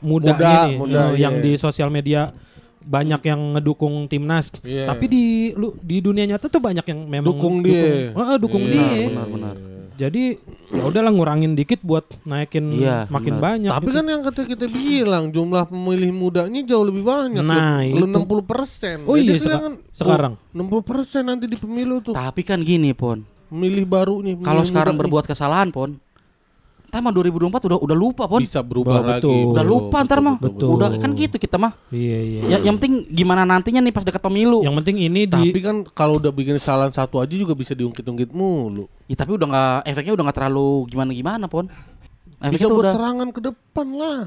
Speaker 3: muda,
Speaker 2: Muda,
Speaker 3: ini
Speaker 2: muda,
Speaker 3: eh, yang
Speaker 2: iya.
Speaker 3: di sosial media banyak yang ngedukung timnas.
Speaker 2: Iya.
Speaker 3: Tapi di lu di dunia nyata tuh banyak yang memang
Speaker 2: Dukung dia.
Speaker 3: Heeh, dukung
Speaker 2: Iya,
Speaker 3: dia.
Speaker 1: Benar benar.
Speaker 3: Jadi ya udahlah ngurangin dikit buat naikin
Speaker 1: Iya,
Speaker 3: makin
Speaker 1: benar.
Speaker 3: banyak.
Speaker 2: Tapi
Speaker 3: gitu.
Speaker 2: kan yang kata kita bilang jumlah pemilih mudanya jauh lebih banyak.
Speaker 3: Nah,
Speaker 2: Lu
Speaker 3: itu.
Speaker 2: 60 persen.
Speaker 3: Oh iya, seka- sekarang.
Speaker 2: 60 persen nanti di pemilu tuh.
Speaker 1: Tapi kan gini, Pon.
Speaker 2: Pemilih baru nih.
Speaker 1: Kalau sekarang
Speaker 2: nih.
Speaker 1: berbuat kesalahan, Pon. Ntar mah 2024 udah udah lupa, Pon.
Speaker 2: bisa berubah
Speaker 3: Oh,
Speaker 2: lagi.
Speaker 3: betul.
Speaker 1: Udah lupa ntar mah.
Speaker 3: betul.
Speaker 1: Udah kan gitu kita mah.
Speaker 3: Iya iya.
Speaker 1: Ya, yang penting gimana nantinya nih pas dekat pemilu.
Speaker 3: Yang penting ini di
Speaker 2: Tapi kan kalau udah bikin kesalahan satu aja juga bisa diungkit-ungkit mulu.
Speaker 1: Ya, tapi udah nggak efeknya udah nggak terlalu gimana-gimana, Pon. Efeknya
Speaker 2: Bisa buat
Speaker 1: udah.
Speaker 2: serangan ke depan lah.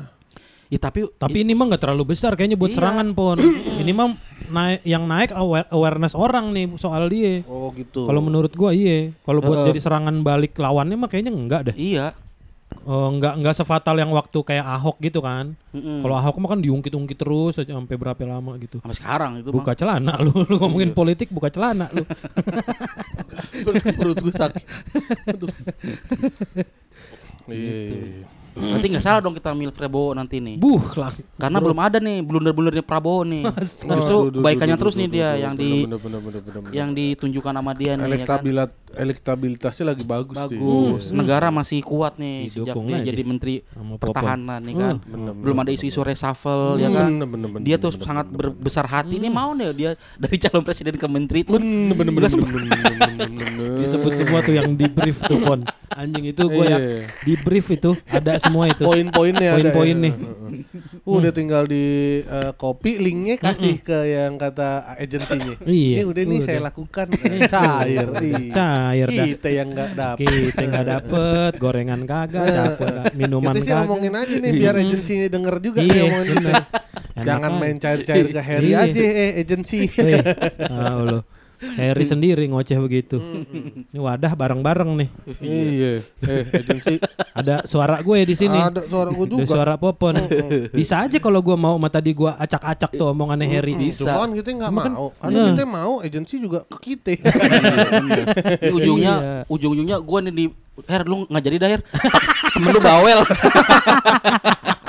Speaker 1: Ya, tapi
Speaker 3: tapi ini mah nggak terlalu besar kayaknya buat
Speaker 1: Iya.
Speaker 3: serangan pon. ini mah naik yang naik awa- awareness orang nih soal dia.
Speaker 2: Oh gitu.
Speaker 3: Kalau menurut gua iya. Kalau buat
Speaker 1: Heeh.
Speaker 3: jadi serangan balik lawannya mah kayaknya enggak deh.
Speaker 1: iya.
Speaker 3: Eh, enggak enggak sefatal yang waktu kayak Ahok gitu kan.
Speaker 1: Mm-mm.
Speaker 3: Kalau Ahok mah kan diungkit-ungkit terus aja sampai berapa lama gitu.
Speaker 1: sampai sekarang itu mah.
Speaker 3: Buka celana lu, lu ngomongin politik buka celana lu.
Speaker 2: perut gue sakit. Iya.
Speaker 1: Berarti nggak salah dong kita milih Prabowo nanti nih.
Speaker 3: Buh lah.
Speaker 1: Karena belum ada nih blunder-blundernya Prabowo nih. Justru
Speaker 2: duh,
Speaker 1: terus
Speaker 2: duh,
Speaker 1: nih
Speaker 2: duh,
Speaker 1: dia
Speaker 2: duh,
Speaker 1: yang di yang ditunjukkan sama dia nih ya kan.
Speaker 2: Elektabilitas elektabilitasnya lagi bagus, sih.
Speaker 1: Bagus. Negara masih kuat nih sejak dia jadi menteri pertahanan nih kan.
Speaker 2: Bener,
Speaker 1: Belum ada isu-isu reshuffle ya kan.
Speaker 2: Bener, bener, bener,
Speaker 1: Dia tuh
Speaker 2: bener,
Speaker 1: sangat
Speaker 2: bener,
Speaker 1: berbesar hati nih mau nih dia dari calon presiden ke menteri itu.
Speaker 3: Disebut semua tuh yang di brief tuh pon. Anjing itu gue ya
Speaker 2: Iya.
Speaker 3: di brief itu ada semua itu.
Speaker 2: poin-poinnya ada
Speaker 3: Poin-poin
Speaker 2: ya.
Speaker 3: nih.
Speaker 2: Heeh. Udah tinggal di eh, copy linknya kasih ke yang kata agensinya.
Speaker 3: Iya,
Speaker 2: Ini udah nih saya lakukan Eh, cair. Iya.
Speaker 3: Cair dah.
Speaker 2: Kita yang nggak dapet.
Speaker 3: Kita nggak dapet gorengan kagak, dapet minuman
Speaker 2: Kita sih
Speaker 3: kagak.
Speaker 2: ngomongin aja nih biar agensinya denger juga
Speaker 3: Iya,
Speaker 2: nih omongan kita.
Speaker 3: bener.
Speaker 2: Jangan main cair-cair ke Harry
Speaker 3: Iya.
Speaker 2: aja eh agensi.
Speaker 3: Lo. Harry sendiri ngoceh begitu. Ini wadah bareng-bareng nih.
Speaker 2: Iya. Eh agensi
Speaker 3: Ada suara gue di sini.
Speaker 2: ada suara gue
Speaker 3: Ada
Speaker 2: juga.
Speaker 3: suara Popon. Bisa aja kalau gue mau sama tadi gue acak-acak tuh omongannya Harry.
Speaker 1: Bisa.
Speaker 2: Cuma kan kita nggak
Speaker 3: kan-
Speaker 2: mau. Karena
Speaker 3: Iya.
Speaker 2: kita mau agensi juga ke kita.
Speaker 1: Ini ujungnya
Speaker 3: Iya.
Speaker 1: ujung-ujungnya gua nih di Her lu nggak jadi dah Her. Temen lu bawel.